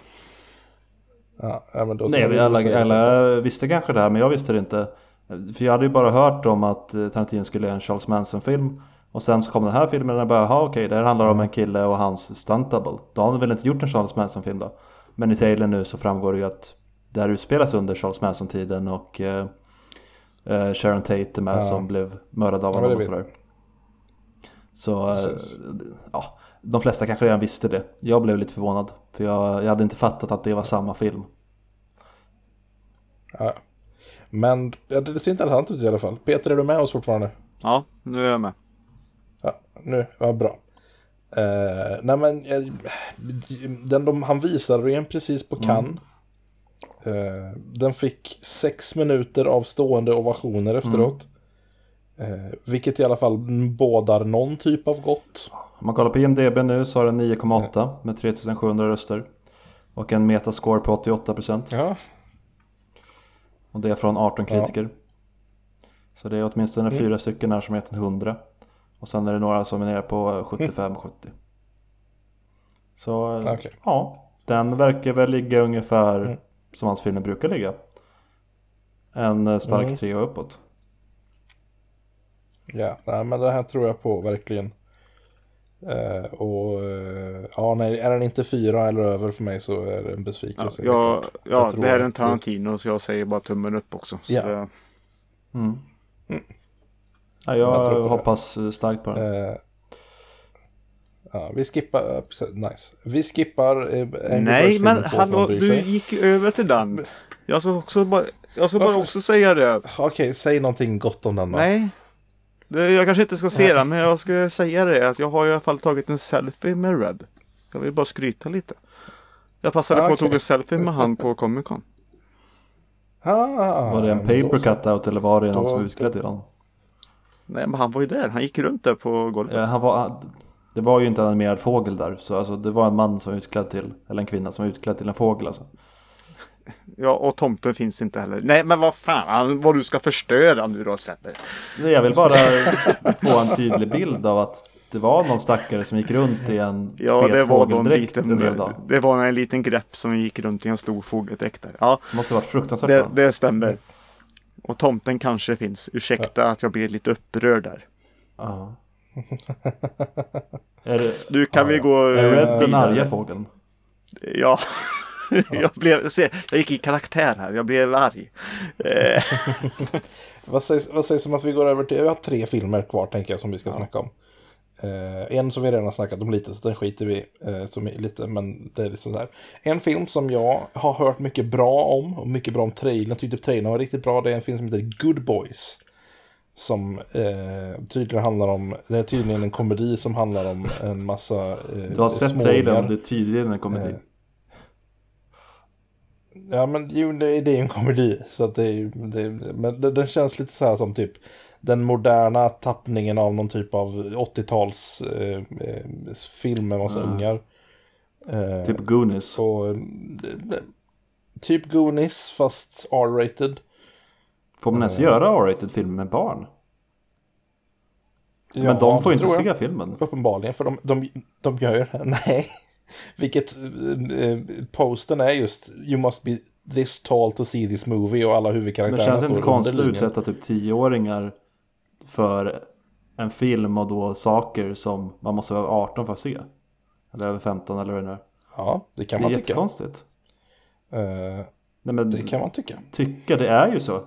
Ja, ja, men då Nej, vi alla, alla visste kanske det här men jag visste det inte. För jag hade ju bara hört om att eh, Tarantino skulle göra en Charles Manson-film. Och sen så kom den här filmen och jag bara, okej, det här handlar om en kille och hans stunt double. Då har han väl inte gjort en Charles Manson-film då. Men i trailern nu så framgår det ju att det här utspelas under Charles Manson-tiden och eh, eh, Sharon Tate är med Ja. som blev mördad av Ja, honom det och sådär. Så eh, ja, de flesta kanske redan visste det. Jag blev lite förvånad. För jag, jag hade inte fattat att det var samma film. Ja. Men ja, det ser intressant ut i alla fall. Peter, är du med oss fortfarande? Ja, nu är jag med. Ja, nu, ja bra. Eh, nej men, eh, den de, han visade den precis på Cannes. Eh, den fick sex minuter av stående ovationer efteråt. Eh, vilket i alla fall bådar någon typ av gott. Om man kollar på IMDB nu så har den 9,8 med 3700 röster. Och en metascore på 88%. Ja, Och det är från 18 kritiker. Så det är åtminstone Mm. fyra stycken här som en 100. Och sen är det några som är nere på (laughs) 75-70. Så Okej. ja, Den verkar väl ligga ungefär Mm. som hans filmer brukar ligga. En eh, stark Mm. trea uppåt. Ja, nej, men det här tror jag på verkligen. Eh, och eh, ja, nej, är den inte fyra eller över för mig så är det en besvikelse. ja, klart. ja Jag det här är en Tarantino så jag säger bara tummen upp också. Så Ja. det, Mm. Ja, Jag tror jag på det. hoppas eh, starkt på den. Eh, ja, vi skippar, eh, nice. Vi skippar eh, Nej, men hallå, du gick ju över till den. Jag ska också bara, jag ska bara Varför? också säga det. Okej, säg någonting gott om den då. Nej. Det, jag kanske inte ska se den, men jag ska säga det att jag har i alla fall tagit en selfie med Red. Jag vill bara skryta lite. Jag passade på att ta en selfie med han på Comic Con. Ah, var det en paper cutout eller var det någon som utklädd till honom? Nej, men han var ju där. Han gick runt där på golvet. Ja, han var, det var ju inte en animerad fågel där. Så alltså, det var en man som var utklädd till, eller en kvinna som var utklädd till en fågel alltså. (laughs) Ja, och tomten finns inte heller. Nej, men vad fan, vad du ska förstöra nu då Sebbe. Jag vill bara (laughs) få en tydlig bild av att det var någon stackare som gick runt i en Ja, det var liten, det var en liten grepp som gick runt i en stor fågeldräkt där. Ja, Det måste varit fruktansvärt det, det stämmer. Och tomten kanske finns. Ursäkta att jag blir lite upprörd där. Ja. (laughs) det, Nu kan Ja, vi ja. gå är Red den vidare. arga fågeln? (laughs) Ja. jag, blev, se, jag gick i karaktär här, jag blev arg. Eh, (laughs) Vad sägs, vad sägs om att vi går över till, vi har tre filmer kvar tänker jag som vi ska snacka om. Eh, en som vi redan har snackat om lite, så den skiter vi eh, som lite, men det är liksom så här. En film som jag har hört mycket bra om, och mycket bra om trailern, jag tyckte trailern var riktigt bra, det är en film som heter Good Boys. Som eh, tydligen handlar om, det är tydligen en komedi som handlar om en massa eh, Du har sett trailern, det är tydligen en komedi. Eh, Ja men jo, det, är- det är ju en komedi. Så att det är ju, men det, den känns lite så här som typ den moderna tappningen av någon typ av 80-tals eh, eh, film med massa Ja. ungar. Eh, Typ Goonies. och, eh, typ Goonies fast R-rated. Får man ens eh, göra R-rated film med barn? Ja, Men de får ju inte se filmen. Uppenbarligen, för de, de, de gör. (laughs) Nej. Vilket eh, posten är just You must be this tall to see this movie och alla huvudkaraktärerna känns det inte står under konstigt att utsätta typ tioåringar för en film och då saker som man måste vara 18 för att se? Eller över 15 eller vad det nu är. Ja, det kan Det är man tycka. jättekonstigt. Eh, Nej men det kan man tycka. tycka, det är ju så.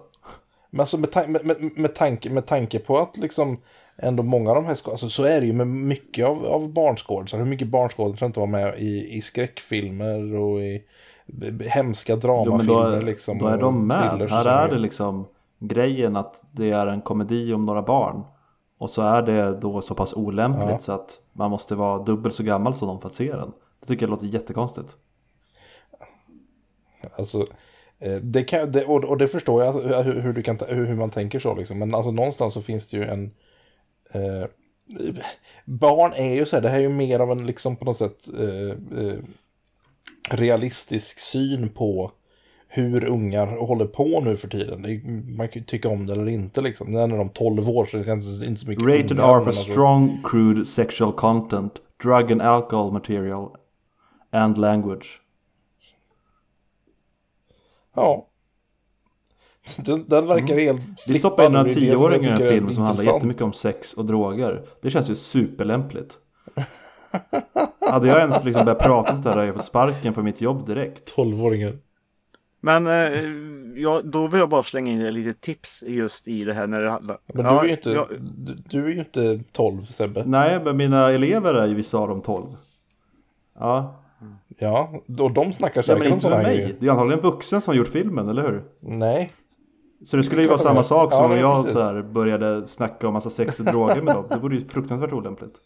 Men alltså med, tan- med, med, med, tanke, med tanke på att liksom ändå många av de här, ska- alltså så är det ju med mycket av, av barnskådisar. Hur mycket barnskådisar inte var med i, i skräckfilmer och i hemska Jo, dramafilmer då, liksom. då är de med. Här är det liksom grejen att det är en komedi om några barn. Och så är det då så pass olämpligt Ja. så att man måste vara dubbelt så gammal som dem för att se den. Det tycker jag låter jättekonstigt. Alltså, eh, det kan, det, och, och det förstår jag hur, hur, du kan, hur man tänker så liksom. Men alltså någonstans så finns det ju en... Eh, barn är ju så här, det här är ju mer av en liksom på något sätt eh, eh, realistisk syn på hur ungar håller på nu för tiden. Är, man kan ju tycka om det eller inte liksom. När de 12 år så är det kanske inte så mycket Rated ungar, R for alltså- strong, crude sexual content, drug and alcohol material and language. Ja. Den, den verkar helt Vi stoppar in några är tioåringar i en är film som handlar jättemycket om sex och droger. Det känns ju superlämpligt. Hade jag ens liksom börjat prata sådär hade jag fått sparken på mitt jobb direkt. (laughs) 12-åringar. Men eh, ja, då vill jag bara slänga in ett litet tips just i det här när det handlar. Men ja, du är ju inte, ja, du, du är ju inte 12 Sebbe. Nej, men mina elever är ju vissa av dem 12. Ja, Ja, och de snackar ja säkert men om inte sådana med här mig. Det är antagligen vuxen som har gjort filmen, eller hur? Nej. Så det skulle ju vara samma sak som Ja, om men jag så här började snacka om massa sex och droger med dem. Det vore ju fruktansvärt olämpligt.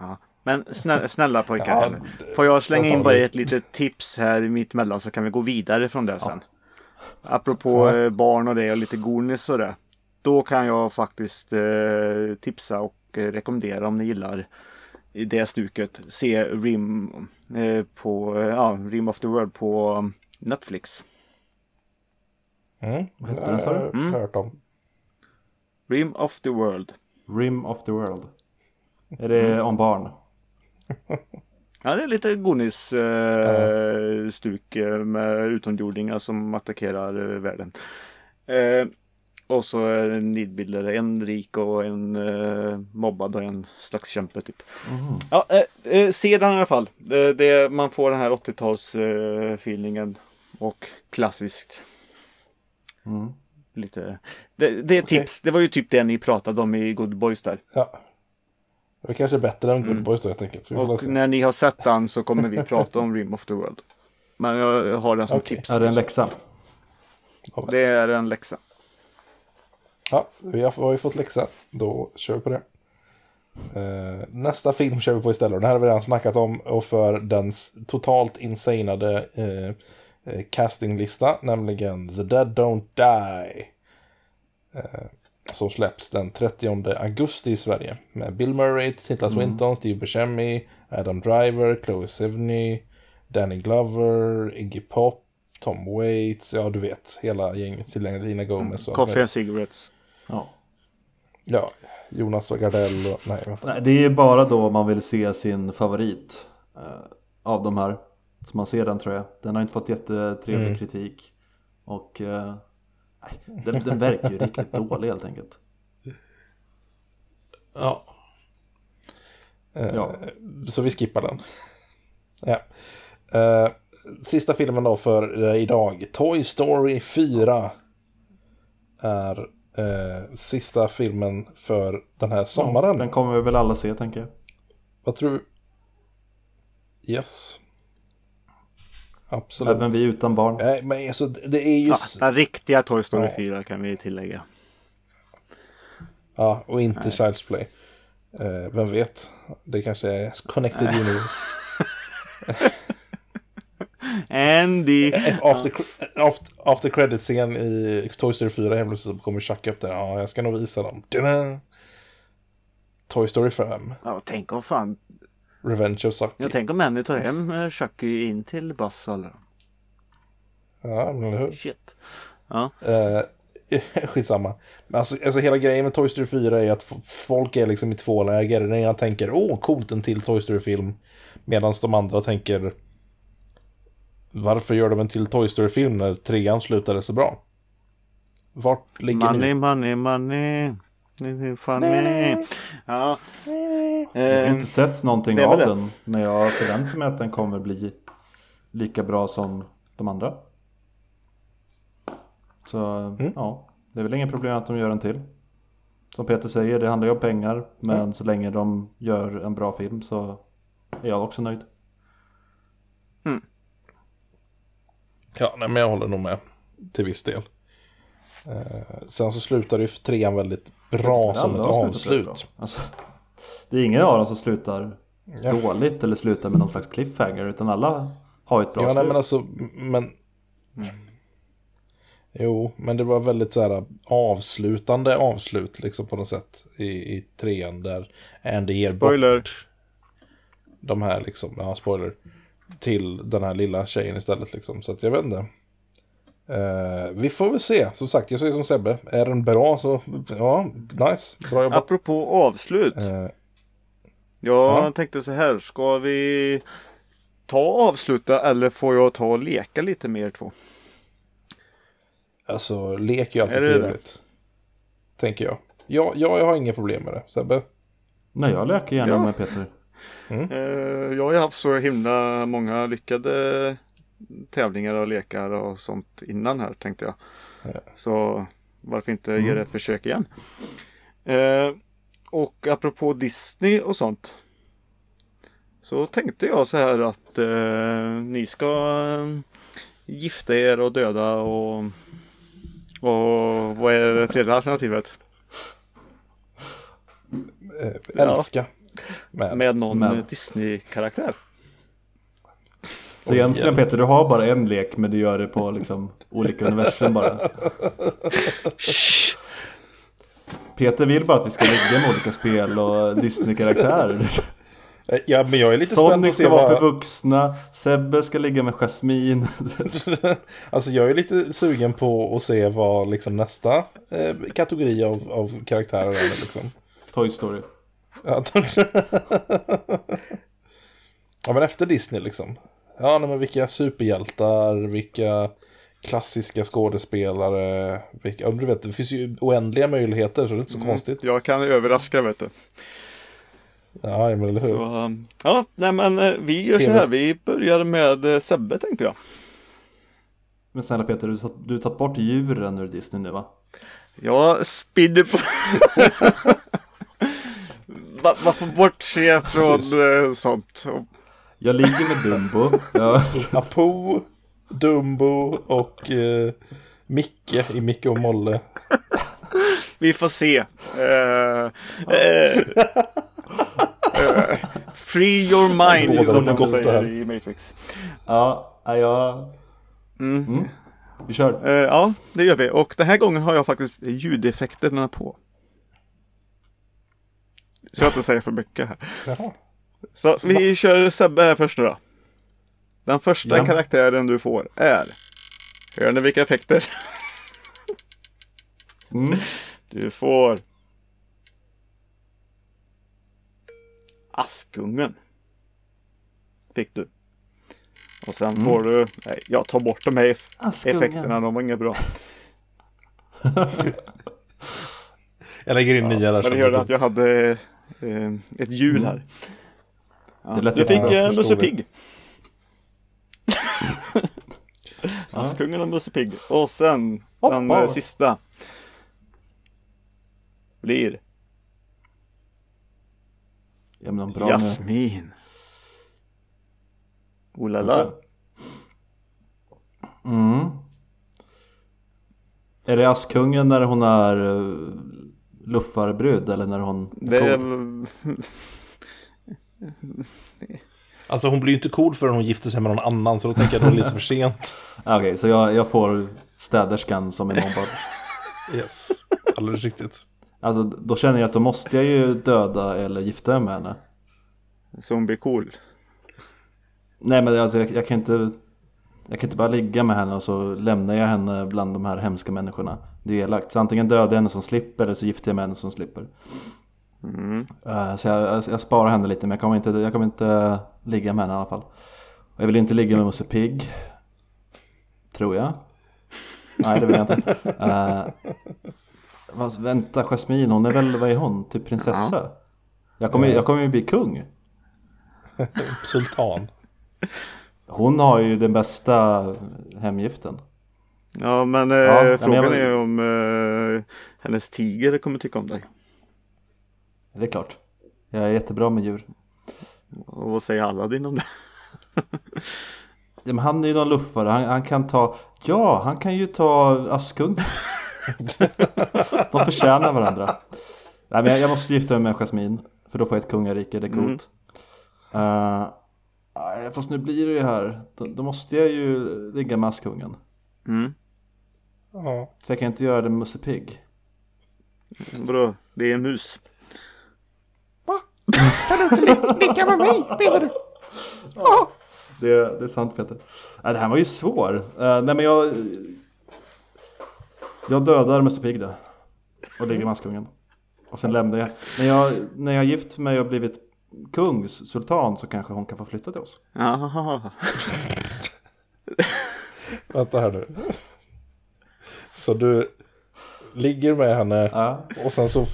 ja. Men snälla, snälla pojkar. Ja, här. Får jag slänga in bara ett litet tips här mitt emellan så kan vi gå vidare från det sen. Apropå Ja. eh, barn och det och lite gonis och det. Då kan jag faktiskt eh, tipsa och eh, rekommendera om ni gillar i det stuket. Se Rim, eh, på, eh, ja, Rim of the World på um, Netflix. Mm. Vad heter den, sa du? Mm. hört om. Rim of the World. Rim of the world. Är det om barn? Ja, det är lite Gonis-stuk eh, med utomjordingar som attackerar eh, världen. Eh, och så är det nidbilder, en rik och en eh, mobbad och en slags kämpe typ. Ja, eh, eh, se den i alla fall. Det, man får den här 80-tals eh, feelingen och klassiskt. Mm. Lite. Det, det är Okej. tips. Det var ju typ det ni pratade om i Good Boys där. Ja. Det är kanske bättre än Good Boys då helt enkelt. Och när ni har sett den så kommer vi prata om Rim of the World. Men jag har den som Okej. tips. Är det en läxa? Det är en läxa. Ja, vi har, har ju fått läxa. Då kör vi på det. Eh, nästa film kör vi på istället. Den här har vi redan snackat om. Och för den totalt insanade eh, eh, castinglista. Nämligen The Dead Don't Die. Som släpps den 30 augusti i Sverige. Med Bill Murray, Tilda Swinton, Steve Buscemi, Adam Driver, Chloe Sevigny, Danny Glover, Iggy Pop, Tom Waits. Ja, du vet. Hela gänget. Selena Gomez. och Coffee and cigarettes. Ja. Ja, Jonas och Gardell och... Nej, vänta. Nej, det är bara då man vill se sin favorit eh, av de här. Så man ser den tror jag. Den har inte fått jättetrevlig Mm. kritik. Och eh, den, den verkar ju riktigt dålig helt enkelt. Ja. Eh, Ja. Så vi skippar den. (laughs) ja. Eh, sista filmen då för eh, idag. Toy Story 4. Är eh, sista filmen för den här sommaren. Den kommer vi väl alla se tänker jag. Vad tror du? Yes. Absolut. Även vi utan barn. Nej, men alltså det är ju... Ja, s- den riktiga Toy Story Ja. 4 kan vi tillägga. Ja, och inte Child's Play. Eh, vem vet? Det kanske är Connected Universe. (laughs) Andy! After, after, after credit-scen i Toy Story 4 helt plötsligt så kommer Chuck upp där. Ja, jag ska nog visa dem. Tada! Toy Story 5. Ja, tänk om fan. Revenge of Sucky. Jag tänk om Andy tar hem eh, Chucky in till dem. Ja, men eller hur? Shit. Ja. Eh, (laughs) skitsamma. Men alltså, alltså hela grejen med Toy Story 4 är att folk är liksom i två läger. Den ena tänker åh coolt en till Toy Story-film. Medan de andra tänker varför gör de en till Toy Story-film när trean slutade så bra? Vart ligger Money, ni? money, money. Är Funny. Ja. Jag har Eh, inte sett någonting av det. den. Men jag förväntar mig att den kommer bli lika bra som de andra. Så Mm. ja, det är väl inget problem att de gör en till. Som Peter säger, det handlar ju om pengar. Men Mm. så länge de gör en bra film så är jag också nöjd. Ja, nej, men jag håller nog med till viss del. Eh, sen så slutar ju trean väldigt bra som ett avslut. Alltså, det är ingen av dem som slutar Ja. dåligt eller slutar med någon slags cliffhanger. Utan alla har ett bra Ja, nej, slut. men alltså, men... Jo, men det var väldigt så här avslutande avslut liksom på något sätt i, i trean där Andy ger Spoiler. bort de här liksom, ja spoiler, till den här lilla tjejen istället liksom. Så att jag vet inte. Eh, vi får väl se, som sagt, jag säger som Sebbe, är den bra så, ja, nice, bra jobbat. Apropå avslut. Eh, Jag Ja. tänkte så här. Ska vi ta och avsluta eller får jag ta och leka lite mer två? alltså, lek är ju alltid Är det det? trevligt. Tänker jag. Ja, ja, jag har inga problem med det, Sebbe. Nej, jag leker gärna Ja. med Peter. Eh, jag har haft så himla många lyckade tävlingar och lekar och sånt innan här tänkte jag. Ja. Så varför inte ge det ett försök igen? Eh, och apropå Disney och sånt. Så tänkte jag så här att eh, ni ska eh, gifta er och döda och och vad är det tredje alternativet? Eh, Ja. älska. Med. Med någon. Disney-karaktär. Så egentligen Peter, du har bara en lek men du gör det på liksom olika universum bara. Peter vill bara att vi ska lägga med olika spel och Disney-karaktärer. Eh, Ja, men jag är lite spänd Sonic att se ska vara för vuxna, Sebbe ska ligga med Jasmine. (laughs) alltså jag är lite sugen på att se vad liksom nästa eh, kategori av, av karaktärer är. Liksom. Toy Story. Ja, (laughs) Ja, men efter Disney liksom. Ja, nej, men vilka superhjältar, vilka klassiska skådespelare. Vilka, ja, du vet, det finns ju oändliga möjligheter så det är inte så konstigt. Jag kan överraska vet du. Ja, men eller hur. Så, um, ja, nej men eh, vi gör så här. Vi börjar med eh, Sebbe tänkte jag. Men snälla Peter, du har du har tagit bort djuren ur Disney nu va? Jag spinner på... (laughs) Man man får bortse från Precis. eh, sånt. Och- Jag ligger med Dumbo. (laughs) Ja. Apo, Dumbo och eh, Micke i Micke och Molle. (laughs) Vi får se. Eh, eh, eh, free your mind Båda som de säger här. i Matrix. Ja, ja, jag... Mm. Mm. Vi kör. Eh, ja, det gör vi. Och den här gången har jag faktiskt ljudeffekterna på. Så jag inte säger för mycket här. Jaha. Så vi kör Sebbe här först nu då. Den första Ja. karaktären du får är. Hör ni vilka effekter? Mm. Du får. Askungen. Fick du. Och sen får du. Nej, jag tar bort de här Askungen. effekterna. De var inga bra. Jag lägger in nya där. Men ni hörde att jag hade eh, ett hjul här. Ja, Det lät du fick jag eh, Musse. Pigg. (laughs) Askungen och Musse Pigg. Och sen den Hoppa. eh, sista. Blir Ja men bra. Jasmin. Oh la la. Mm. Är det Askungen när hon är uh, luffarbrud eller när hon Det är... (laughs) Alltså hon blir ju inte cool förrän hon gifter sig med någon annan så då tänker jag att det är lite för sent. (laughs) Okej, så jag, jag får städerskan som är mobbad. (laughs) Yes, alldeles riktigt. Alltså då känner jag att då måste jag ju döda eller gifta mig med henne. Som blir cool. Nej men alltså jag, jag kan inte Jag kan inte bara ligga med henne och så lämnar jag henne bland de här hemska människorna. Det är elakt. Så antingen dödar jag henne som slipper eller så gifter jag mig med henne som slipper. Mm. Eh, så jag, jag, sparar henne lite men jag kommer inte, jag kommer inte ligga med henne i alla fall. Och jag vill inte ligga med Musse Pigg. Tror jag. Nej det vill jag inte. Uh, vad, vänta, Jasmine hon är väl, vad är hon? Typ prinsessa? Jag kommer, jag kommer ju bli kung. Sultan. Hon har ju den bästa hemgiften. Ja men eh, Ja, men frågan jag- är om eh, hennes tiger kommer tycka om dig. Det är klart. Jag är jättebra med djur. Och vad säger Aladdin om det? Ja, men han är ju någon luffare. Han, han kan ta, ja han kan ju ta Askung. De förtjänar varandra. Nej men jag, jag måste gifta mig med Jasmine. För då får jag ett kungarike, det är coolt. Eh, nej, fast nu blir det ju här. Då, då måste jag ju ligga med Askungen. Mm. Ja. För jag kan inte göra det med Musse Pigg. Vadå? Det är en mus. Det, det är sant Peter. Nej, det här var ju svår. Eh, nej men jag Jag dödar Musse Pigg då. Och ligger med Askungen. Och sen lämnar jag. När jag, när jag gift mig och blivit kungs, sultan så kanske hon kan få flytta till oss. (laughs) Vänta här nu. Så du ligger med henne Ja. och sen så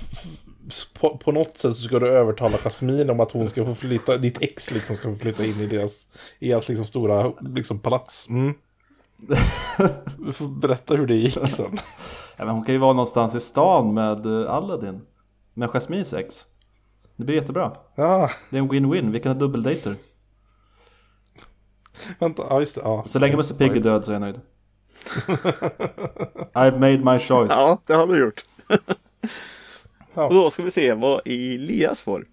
på, på något sätt så ska du övertala Jasmine om att hon ska få flytta, ditt ex liksom ska få flytta in i deras, i ert liksom stora liksom palats. Mm. (laughs) Du får berätta hur det gick sen. Ja, men hon kan ju vara någonstans i stan med eh, Aladdin. Med Jasmines ex. Det blir jättebra. Ja, Det är en win-win, vi kan ha dubbeldejter. vänta, ja just det. Ja. Så länge Musse Pigg är död så är jag nöjd. (laughs) I've made my choice. Ja, det har du gjort. (laughs) Ja. Och då ska vi se vad Elias får.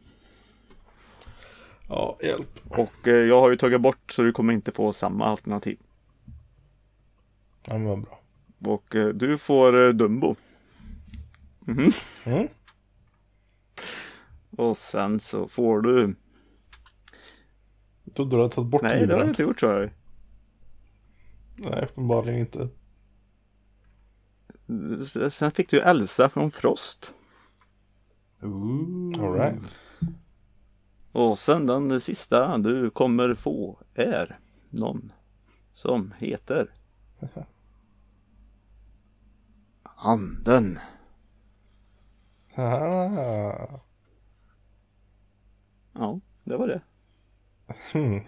Ja, hjälp. Och eh, jag har ju tagit bort så du kommer inte få samma alternativ. Ja, men vad bra. Och eh, du får eh, Dumbo. Mhm. Mm. Och sen så får du. Jag trodde du hade tagit bort Nej, det har jag inte gjort så. Nej, uppenbarligen inte. Sen fick du Elsa från Frost. Ooh. All right. Och sen den sista du kommer få är någon som heter (laughs) Anden. Ah. (laughs) Ja, det var det. Hmm. (laughs)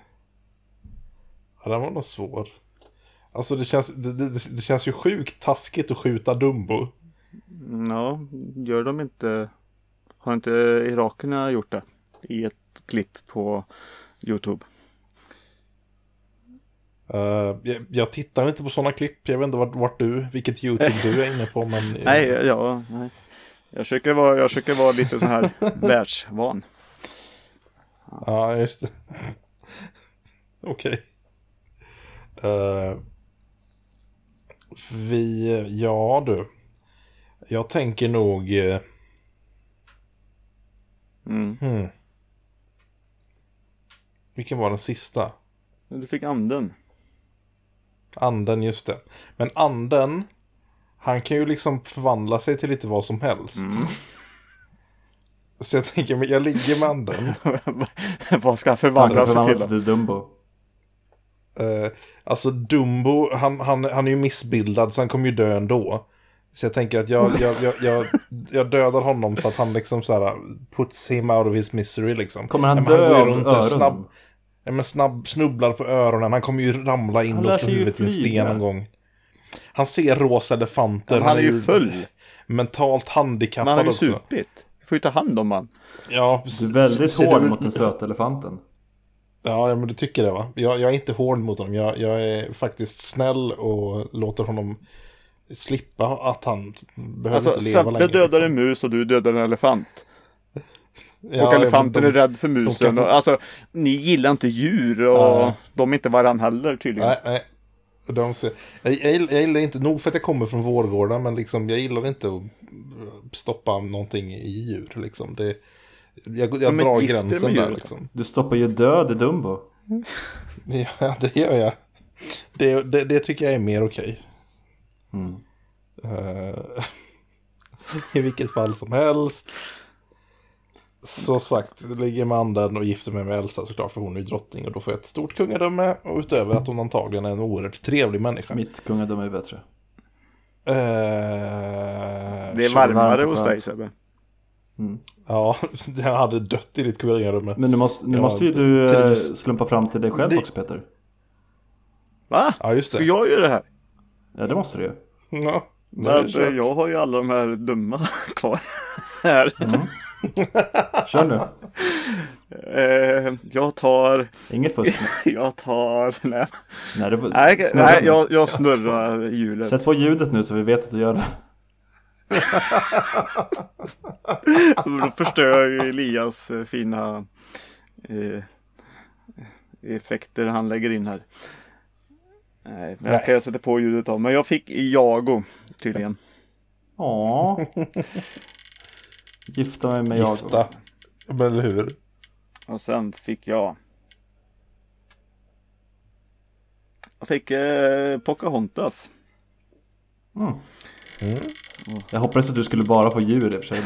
Ja, den var nog svår. Alltså det känns, det, det, det känns ju sjukt taskigt att skjuta Dumbo. Ja, gör de inte Har inte irakerna gjort det? I ett klipp på Youtube. Uh, jag, jag tittar inte på sådana klipp. Jag vet inte vart, vart du, vilket YouTube du är inne på. (laughs) Men, uh, Nej, ja, nej. Jag försöker vara, jag försöker vara lite så här (laughs) världsvan. Ja, just det. (laughs) Okej. Okay. Uh, vi, ja du. Jag tänker nog... Uh, Mm. hmm. Vilken var den sista? Du fick anden. Anden, just det. Men anden, han kan ju liksom förvandla sig till lite vad som helst. Mm. (laughs) Så jag tänker, men jag ligger med anden. (laughs) Vad ska han Han förvandla sig till? då? till Dumbo. Eh, alltså Dumbo, han, han, han är ju missbildad så han kommer ju dö ändå. Så jag tänker att jag, (laughs) jag, jag, jag, jag dödar honom så att han liksom så här puts him out of his misery liksom. Kommer han dö går ju av runt öronen? Snabb, men snabb, snubblar på öronen, han kommer ju ramla in Han och slå huvudet i en sten en gång. Han ser rosa elefanter. Men han är ju full. Mentalt Men han handikappad har ju också. supit. Du får ju ta hand om han. Ja, Du är väldigt hård du- mot den söta elefanten. Ja, ja, men du tycker det va? Jag, jag är inte hård mot honom. Jag, jag är faktiskt snäll och låter honom slippa att han behöver Alltså inte leva Sebbe längre. dödar liksom. en mus och du dödar en elefant. (laughs) Ja, och elefanten de- är rädd för musen. få- och, alltså, ni gillar inte djur och Nej. de är inte varann heller tydligen. Nej, nej. De ser, jag, jag, gillar- jag gillar inte, nog för att jag kommer från Vårgårda, men liksom, jag gillar inte att stoppa någonting i djur. Liksom. Det, jag jag drar gränsen där. djur, Liksom. Du stoppar ju död i Dumbo. (laughs) Ja, det gör jag. Det, det, det tycker jag är mer okej. Mm. Eh, (laughs) I vilket fall som helst. Så sagt, ligger med anden och gifter mig med Elsa såklart för hon är ju drottning och då får jag ett stort kungadöme och utöver att hon antagligen är en oerhört trevlig människa. Mitt kungadöme är bättre. Eh, det är varmare hos dig Sebbe. Ja, (laughs) jag hade dött i ditt kungadöme. Men nu måste, nu Ja, måste ju du eh, trivs. slumpa fram till dig själv Det- också Peter. Va? Ja, just Ska det. jag göra det här? Ja det måste du ju. Ja, Men, kört. jag har ju alla de här dumma (laughs) kvar. här. Kör nu. Eh, jag tar, Inget fusk (laughs) jag tar, nej, Nej, det var, nej, nej jag, jag snurrar hjulet. Sätt på ljudet nu så vi vet att du gör det. (laughs) Då förstör jag ju Elias eh, fina eh, effekter han lägger in här. Nej, men jag kan jag sätta på ljudet av. Men jag fick Jago tydligen. Ja. (laughs) Gifta mig med jag. Gifta. Men eller hur? Och sen fick jag Jag fick eh, Pocahontas. Mm. Jag hoppades att du skulle bara få djur i och för sig.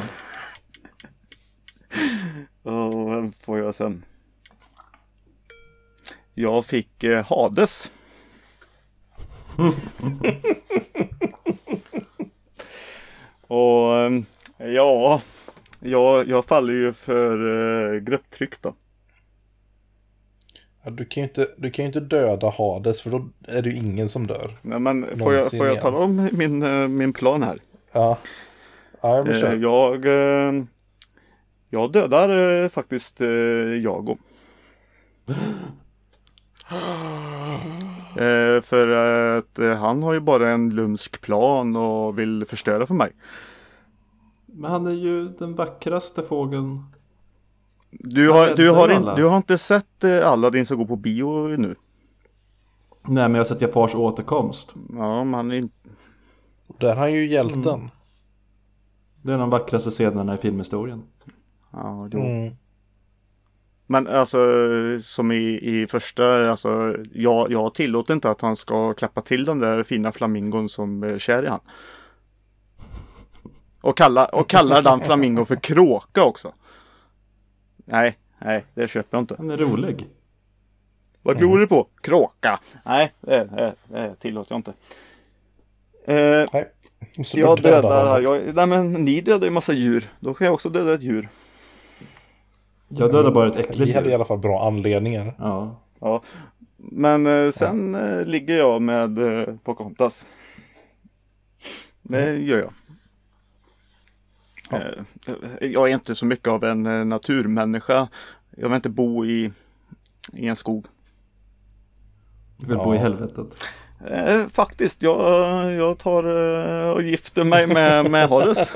Och (laughs) vem får jag sen? Jag fick eh, Hades. (laughs) Och eh, ja, jag, jag faller ju för eh, grupptryck då. Du, kan ju inte, du kan inte döda Hades för då är det ju ingen som dör. Nej, men får jag, får jag tala om min, eh, min plan här? Ja, ja men Eh, kör. jag, eh, jag dödar faktiskt Jago. (gasps) (gasps) (gasps) Eh, för att eh, han har ju bara en lumsk plan och vill förstöra för mig. Men han är ju den vackraste fågeln. Du har, du har, in, du har inte sett eh, Aladdin som går på bio nu? Nej men jag har sett Jafars återkomst. Ja, men han är inte... Där är han ju hjälten. Mm. Det är de vackraste scenerna i filmhistorien. Ja, jo. Mm. Men alltså som i, i första, alltså jag, jag tillåter inte att han ska klappa till den där fina flamingon som är kär i han. Och, kalla, och kallar den flamingon för kråka också. Nej, Nej, det köper jag inte. Den är rolig. Vad glor du på? Kråka. Nej, det, det, det tillåter jag inte. Eh, Nej. Så jag dödar jag, nej men ni dödar ju massa djur. Då kan jag också döda ett djur. Jag dödar bara ett äckligt Vi hade i alla fall bra anledningar. Ja. Ja. Men eh, sen eh, ligger jag med eh, Pocahontas. Det gör jag. Ja. Jag är inte så mycket av en naturmänniska. Jag vill inte bo i, i en skog. Du vill Ja. bo i helvetet. Eh, faktiskt, jag, jag tar eh, och gifter mig med, med Horus.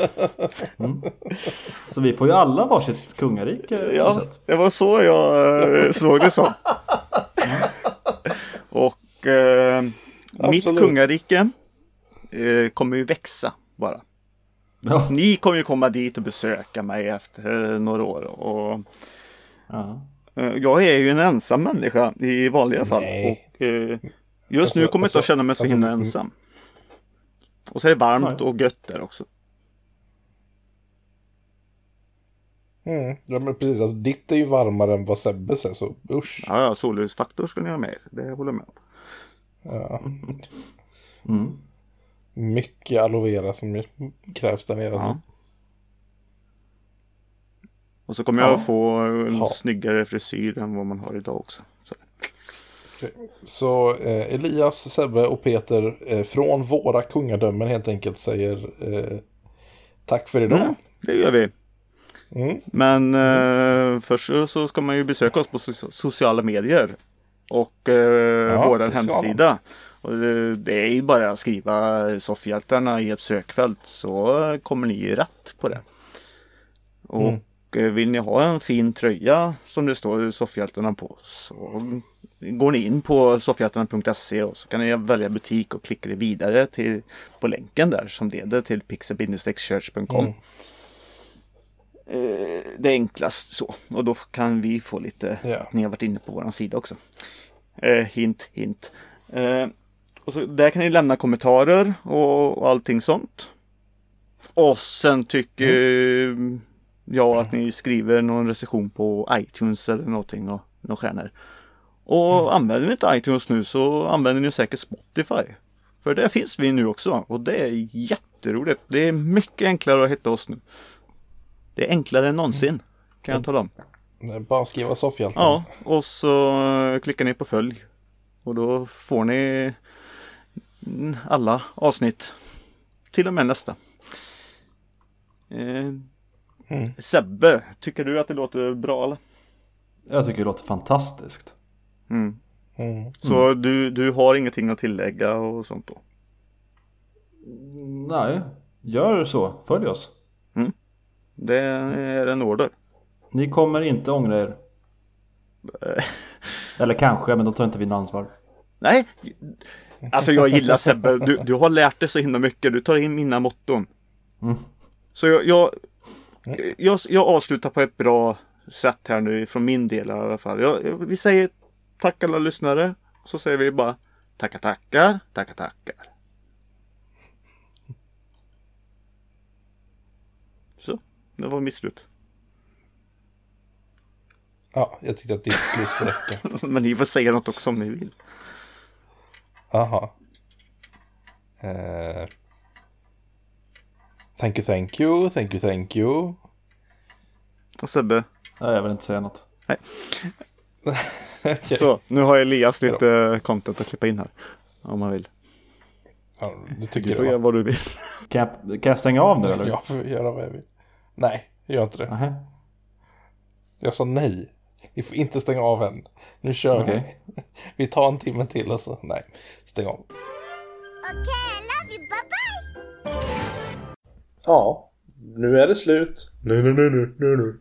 (laughs) Så vi får ju alla varsitt kungarike. Ja, sätt. det var så jag eh, såg det som. Och eh, mitt kungarike eh, kommer ju växa bara. Ja. Ni kommer ju komma dit och besöka mig efter eh, några år. Och, Ja. eh, jag är ju en ensam människa i vanliga fall. Nej. Och, eh, just Alltså- nu kommer jag inte att alltså- känna mig så alltså, himla mm. ensam. Och så är det varmt Nej. och gött där också. Mm. Ja men precis, alltså, ditt är ju varmare än vad Sebbes är så usch. Ja, ja solljusfaktor ska ni ha med. Det håller jag med om. Ja. Mm. Mycket aloe vera som krävs där nere. Ja. alltså. Och så kommer jag Ja. att få en Ja. snyggare frisyr än vad man har idag också. Så. Så eh, Elias, Sebbe och Peter eh, från våra kungadömen helt enkelt säger eh, tack för idag. Mm, det gör vi. Mm. Men eh, först så- ska man ju besöka oss på so- sociala medier. Och eh, Ja, vår hemsida. Och det, det är ju bara att skriva soffhjältarna i ett sökfält så kommer ni rätt på det. Och eh, vill ni ha en fin tröja som det står soffhjältarna på så går ni in på soffhjältarna.se och så kan ni välja butik och klicka vidare till, på länken där som leder till pixel-church.com. Mm. Eh, det är enklast så. Och då kan vi få lite, Ja. ni har varit inne på våran sida också. Eh, hint, hint. Eh, och så, där kan ni lämna kommentarer och, och allting sånt. Och sen tycker jag att ni skriver någon recension på iTunes eller någonting och några stjärnor. Och använder ni inte iTunes nu så använder ni säkert Spotify. För där finns vi nu också och det är jätteroligt. Det är mycket enklare att hitta oss nu. Det är enklare än någonsin. Kan jag tala om. Bara skriva soffhjälten. Ja, och så eh, klickar ni på följ. Och då får ni alla avsnitt. Till och med nästa. Eh, Mm. Sebbe, tycker du att det låter bra eller? Jag tycker det låter fantastiskt. Mm. Mm. Så du, du har ingenting att tillägga och sånt då? Nej, gör så. Följ oss. Det är en order. Ni kommer inte ångra er. (laughs) Eller kanske, men då tar inte vi ansvar. Nej, alltså jag gillar Sebbe. Du, du har lärt dig så himla mycket. Du tar in mina motton. Mm. Så jag, jag, jag, jag avslutar på ett bra sätt här nu från min del i alla fall. Jag, jag- vi säger tack alla lyssnare. Så säger vi bara tackar tackar, tackar tackar. Så, det var mitt slut. Ja, jag tyckte att ditt slut räcka. (laughs) Men ni får säga något också om ni vill. Aha. Eh, thank you, thank you, thank you, thank you. Och Sebbe, Nej, jag vill inte säga något. (laughs) Okej. så nu har Elias lite content att klippa in här. Om man vill. Ja, du Du tycker får det göra va? vad du vill. Kan jag, kan jag stänga av nu eller? (laughs) Jag får göra vad jag vill. Nej, gör inte det. Nähä. Jag sa nej. Vi får inte stänga av än. Nu kör Okej. vi. (laughs) Vi tar en timme till och så. Nej, stäng av. Okay, I love you. Bye bye. Ja, nu är det slut. Nu, nu, nu, nu, nu, nu.